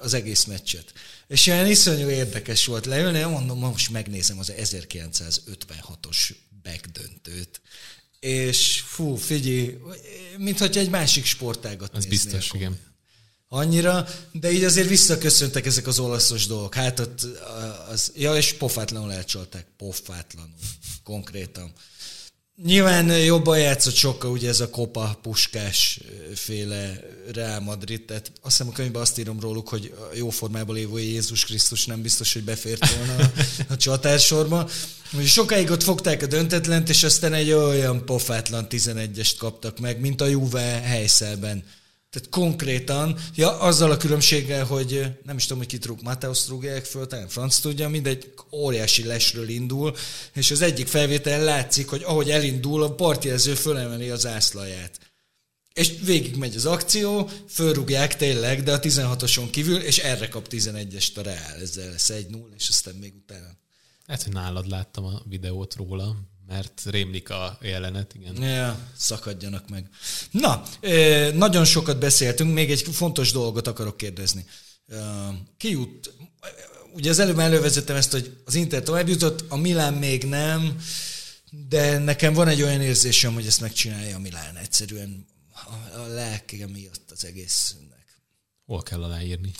az egész meccset. És olyan iszonyú érdekes volt leülni, mondom, most megnézem az 1956-os megdöntőt és fú, figyelj, mintha egy másik sportágat Ez biztos, akkor. igen. Annyira, de így azért visszaköszöntek ezek az olaszos dolgok. Hát ott az, ja, és pofátlanul elcsolták. Pofátlanul. Konkrétan. Nyilván jobban játszott sokkal ugye ez a Kopa Puskás féle Real Madrid, tehát azt hiszem a könyvben azt írom róluk, hogy a jó formában lévő Jézus Krisztus nem biztos, hogy befért volna a, a csatársorba. Sokáig ott fogták a döntetlent, és aztán egy olyan pofátlan 11-est kaptak meg, mint a Juve helyszelben. Tehát konkrétan, ja, azzal a különbséggel, hogy nem is tudom, hogy kit rúg, Mateusz rúgják föl, talán franc tudja, mindegy óriási lesről indul, és az egyik felvétel látszik, hogy ahogy elindul, a partjelző fölemeli az ászlaját. És végig megy az akció, fölrúgják tényleg, de a 16-oson kívül, és erre kap 11-est a Real, ezzel lesz 1-0, és aztán még utána. Hát, hogy nálad láttam a videót róla, mert rémlik a jelenet, igen. Ja, szakadjanak meg. Na, nagyon sokat beszéltünk, még egy fontos dolgot akarok kérdezni. Ki jut, ugye az előbb elővezettem ezt, hogy az Inter tovább jutott, a Milán még nem, de nekem van egy olyan érzésem, hogy ezt megcsinálja a Milán egyszerűen a, a lelke miatt az egésznek. Hol kell aláírni?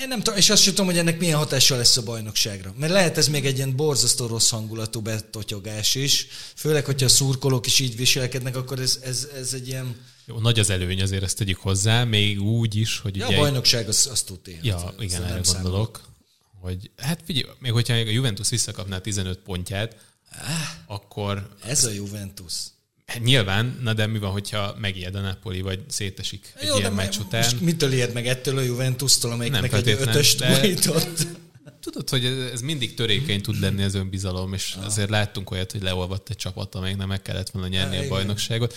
Én nem tudom, és azt sem tudom, hogy ennek milyen hatással lesz a bajnokságra. Mert lehet ez még egy ilyen borzasztó rossz hangulatú betotyogás is. Főleg, hogyha a szurkolók is így viselkednek, akkor ez, ez, ez egy ilyen... Jó, nagy az előny, azért ezt tegyük hozzá, még úgy is, hogy ja, ugye... a bajnokság az, az tud én. Ja, hát, igen, erre gondolok. Hogy, hát figyelj, még hogyha a Juventus visszakapná 15 pontját, ah, akkor... Ez a Juventus. Nyilván, na de mi van, hogyha megijed a Napoli, vagy szétesik egy Jó, ilyen meccs után? Most mitől ijed meg ettől a Juventus-tól, amelyiknek egy ötöst de... Tudod, hogy ez mindig törékeny tud lenni az önbizalom, és ah. azért láttunk olyat, hogy leolvadt egy csapat, amelyik nem meg kellett volna nyerni Há, a bajnokságot.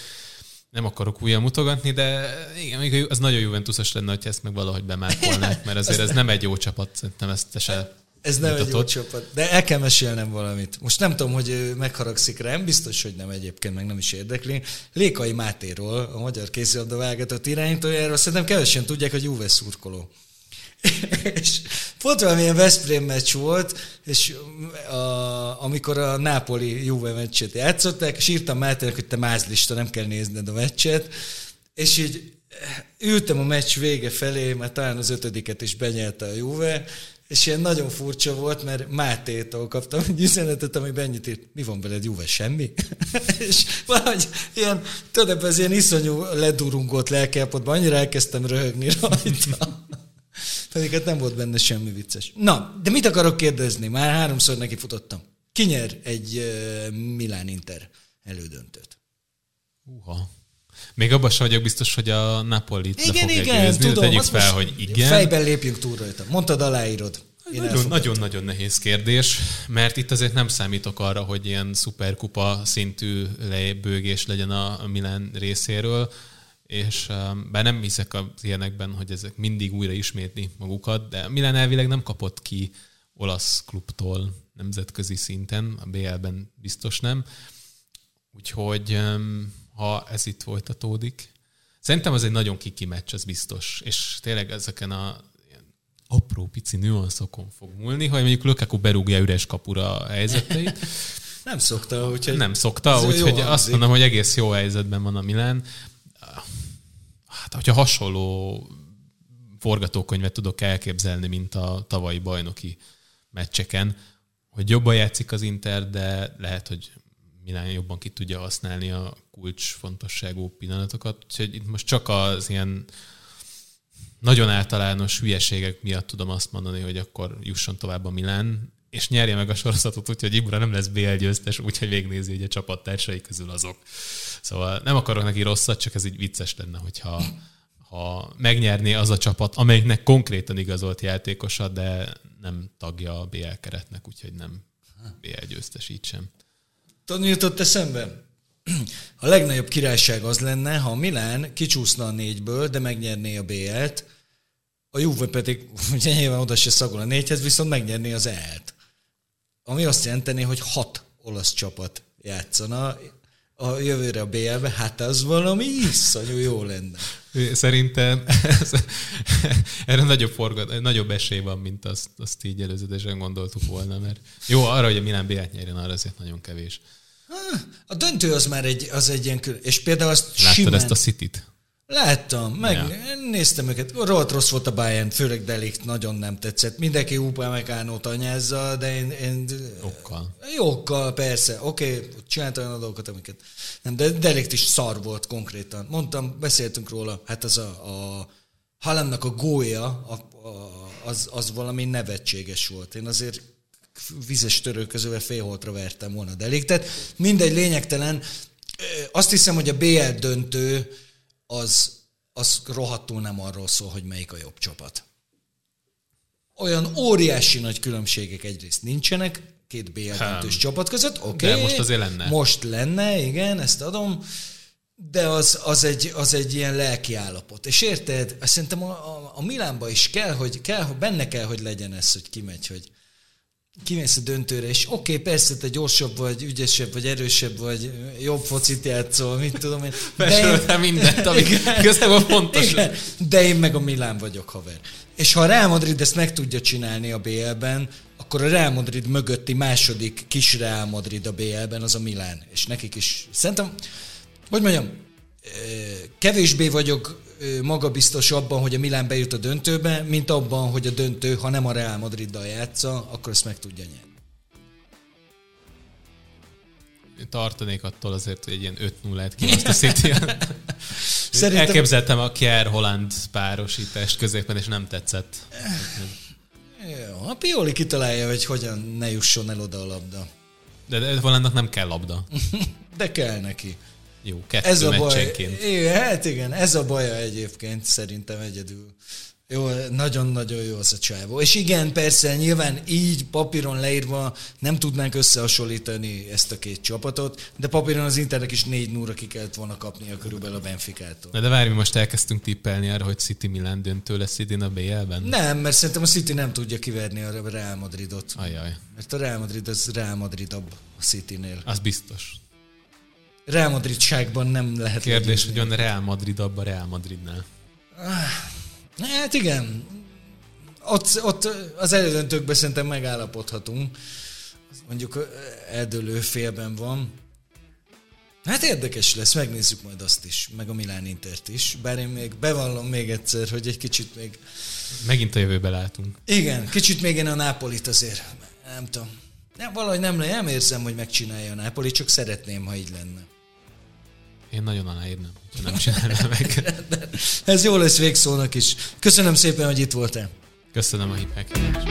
Nem akarok újra mutogatni, de igen, még az nagyon Juventusos lenne, hogy ezt meg valahogy bemápolnák, mert azért ez nem egy jó csapat, szerintem ezt se ez nem egy jó csapat. De el kell mesélnem valamit. Most nem tudom, hogy megharagszik rám, biztos, hogy nem egyébként, meg nem is érdekli. Lékai Mátéról, a magyar kézilabda válogatott irányítójáról szerintem kevesen tudják, hogy Juve szurkoló. és pont valamilyen Veszprém meccs volt, és a, amikor a Nápoli Juve meccset játszották, és írtam Mátének, hogy te mázlista, nem kell nézned a meccset, és így ültem a meccs vége felé, mert talán az ötödiket is benyelte a Juve, és ilyen nagyon furcsa volt, mert Mátétól kaptam egy üzenetet, ami ennyit írt, mi van veled, Juve, semmi? és valahogy ilyen, tudod, ez ilyen iszonyú ledurungott lelkelpotban, annyira elkezdtem röhögni rajta. Pedig hát nem volt benne semmi vicces. Na, de mit akarok kérdezni? Már háromszor neki futottam. Ki nyer egy uh, Milán Inter elődöntőt? Uha. Még abban sem vagyok biztos, hogy a Napoli igen, le igen, győzni, tudom, tegyük fel, hogy igen. Fejben lépjünk túl rajta. Mondtad, aláírod. Nagyon-nagyon nehéz kérdés, mert itt azért nem számítok arra, hogy ilyen szuperkupa szintű lebőgés legyen a Milan részéről. és bár nem hiszek az ilyenekben, hogy ezek mindig újra ismétli magukat, de Milan elvileg nem kapott ki olasz klubtól nemzetközi szinten, a BL-ben biztos nem. Úgyhogy ha ez itt folytatódik, szerintem az egy nagyon kiki meccs, az biztos. És tényleg ezeken a apró pici nüanszokon fog múlni, hogy mondjuk Lukaku berúgja üres kapura a helyzeteit. Nem szokta, úgyhogy... Nem szokta, úgyhogy azt mondom, hogy egész jó helyzetben van a Milán. Hát, hogyha hasonló forgatókönyvet tudok elképzelni, mint a tavalyi bajnoki meccseken, hogy jobban játszik az Inter, de lehet, hogy Milán jobban ki tudja használni a kulcs fontosságú pillanatokat. Úgyhogy itt most csak az ilyen nagyon általános hülyeségek miatt tudom azt mondani, hogy akkor jusson tovább a Milán, és nyerje meg a sorozatot, úgyhogy Ibra nem lesz BL győztes, úgyhogy végnézi, hogy a csapattársai közül azok. Szóval nem akarok neki rosszat, csak ez így vicces lenne, hogyha ha megnyerné az a csapat, amelyiknek konkrétan igazolt játékosa, de nem tagja a BL keretnek, úgyhogy nem BL győztes így sem. Tudod, jutott eszembe? A legnagyobb királyság az lenne, ha Milán kicsúszna a négyből, de megnyerné a BL-t, a Juve pedig ugye nyilván oda se szagol a négyhez, viszont megnyerné az EL-t. Ami azt jelenteni, hogy hat olasz csapat játszana a jövőre a BL-be, hát az valami iszonyú jó lenne. Szerintem ez, erre nagyobb, forgat, nagyobb esély van, mint azt, azt így előzetesen gondoltuk volna, mert jó, arra, hogy a Milán BL-t nyerjen, arra azért nagyon kevés. A döntő az már egy, az egy ilyen külön, és például azt Láttad simán, ezt a City-t? Láttam, megnéztem ja. őket. Rohadt rossz volt a Bayern, főleg Delikt nagyon nem tetszett. Mindenki Upamecánót anyázza, de én... én okkal. Jókkal, persze. Oké, okay, csinált olyan dolgokat, amiket... Nem, de Delikt is szar volt konkrétan. Mondtam, beszéltünk róla, hát az a, a Halannak a gólya, a, a, az, az valami nevetséges volt. Én azért vizes törőközővel félholtra vertem volna Deliktet. Mindegy, lényegtelen. Azt hiszem, hogy a BL döntő az, az rohadtul nem arról szól, hogy melyik a jobb csapat. Olyan óriási nagy különbségek egyrészt nincsenek, két BL döntős csapat között, oké. Okay, de most azért lenne. Most lenne, igen, ezt adom, de az, az, egy, az egy ilyen lelki állapot. És érted, szerintem a, a, a Milánba is kell, hogy kell, benne kell, hogy legyen ez, hogy kimegy, hogy kimész a döntőre, és oké, okay, persze te gyorsabb vagy, ügyesebb vagy, erősebb vagy, jobb focit játszol, mit tudom én. De én... mindent, ami igazából fontos. Igen, de én meg a Milán vagyok, haver. És ha a Real Madrid ezt meg tudja csinálni a BL-ben, akkor a Real Madrid mögötti második kis Real Madrid a BL-ben az a Milán. És nekik is. Szerintem, hogy mondjam, kevésbé vagyok magabiztos abban, hogy a Milán bejut a döntőbe, mint abban, hogy a döntő, ha nem a Real Madriddal játsza, akkor ezt meg tudja nyerni. Tartanék attól azért, hogy egy ilyen 5-0-et kimaszt a City. Szerintem... Elképzeltem a Kier Holland párosítást középen, és nem tetszett. Jó, a Pioli kitalálja, hogy hogyan ne jusson el oda a labda. De, de Hollandnak nem kell labda. de kell neki. Jó, kettő ez a baj, igen, hát igen, ez a baja egyébként szerintem egyedül. Jó, nagyon-nagyon jó az a csávó. És igen, persze, nyilván így papíron leírva nem tudnánk összehasonlítani ezt a két csapatot, de papíron az Internek is négy núra ki kellett volna kapnia körülbelül a Benficától. Na de várj, mi most elkezdtünk tippelni arra, hogy City Milan döntő lesz idén a BL-ben? Nem, mert szerintem a City nem tudja kiverni a Real Madridot. Ajaj. Mert a Real Madrid az Real Madridabb a Citynél. Az biztos. Real Madridságban nem lehet Kérdés, hogy van Real Madrid abban Real Madridnál. Hát igen. Ott, ott az elődöntőkben szerintem megállapodhatunk. Mondjuk eldőlő félben van. Hát érdekes lesz, megnézzük majd azt is, meg a Milán Intert is. Bár én még bevallom még egyszer, hogy egy kicsit még... Megint a jövőbe látunk. Igen, kicsit még én a Nápolit azért, nem tudom. Nem, valahogy nem, nem érzem, hogy megcsinálja a Nápoli, csak szeretném, ha így lenne. Én nagyon aláírnám, ha nem csinálnám meg. Ez jó lesz végszónak is. Köszönöm szépen, hogy itt voltál. Köszönöm a hívhákítást.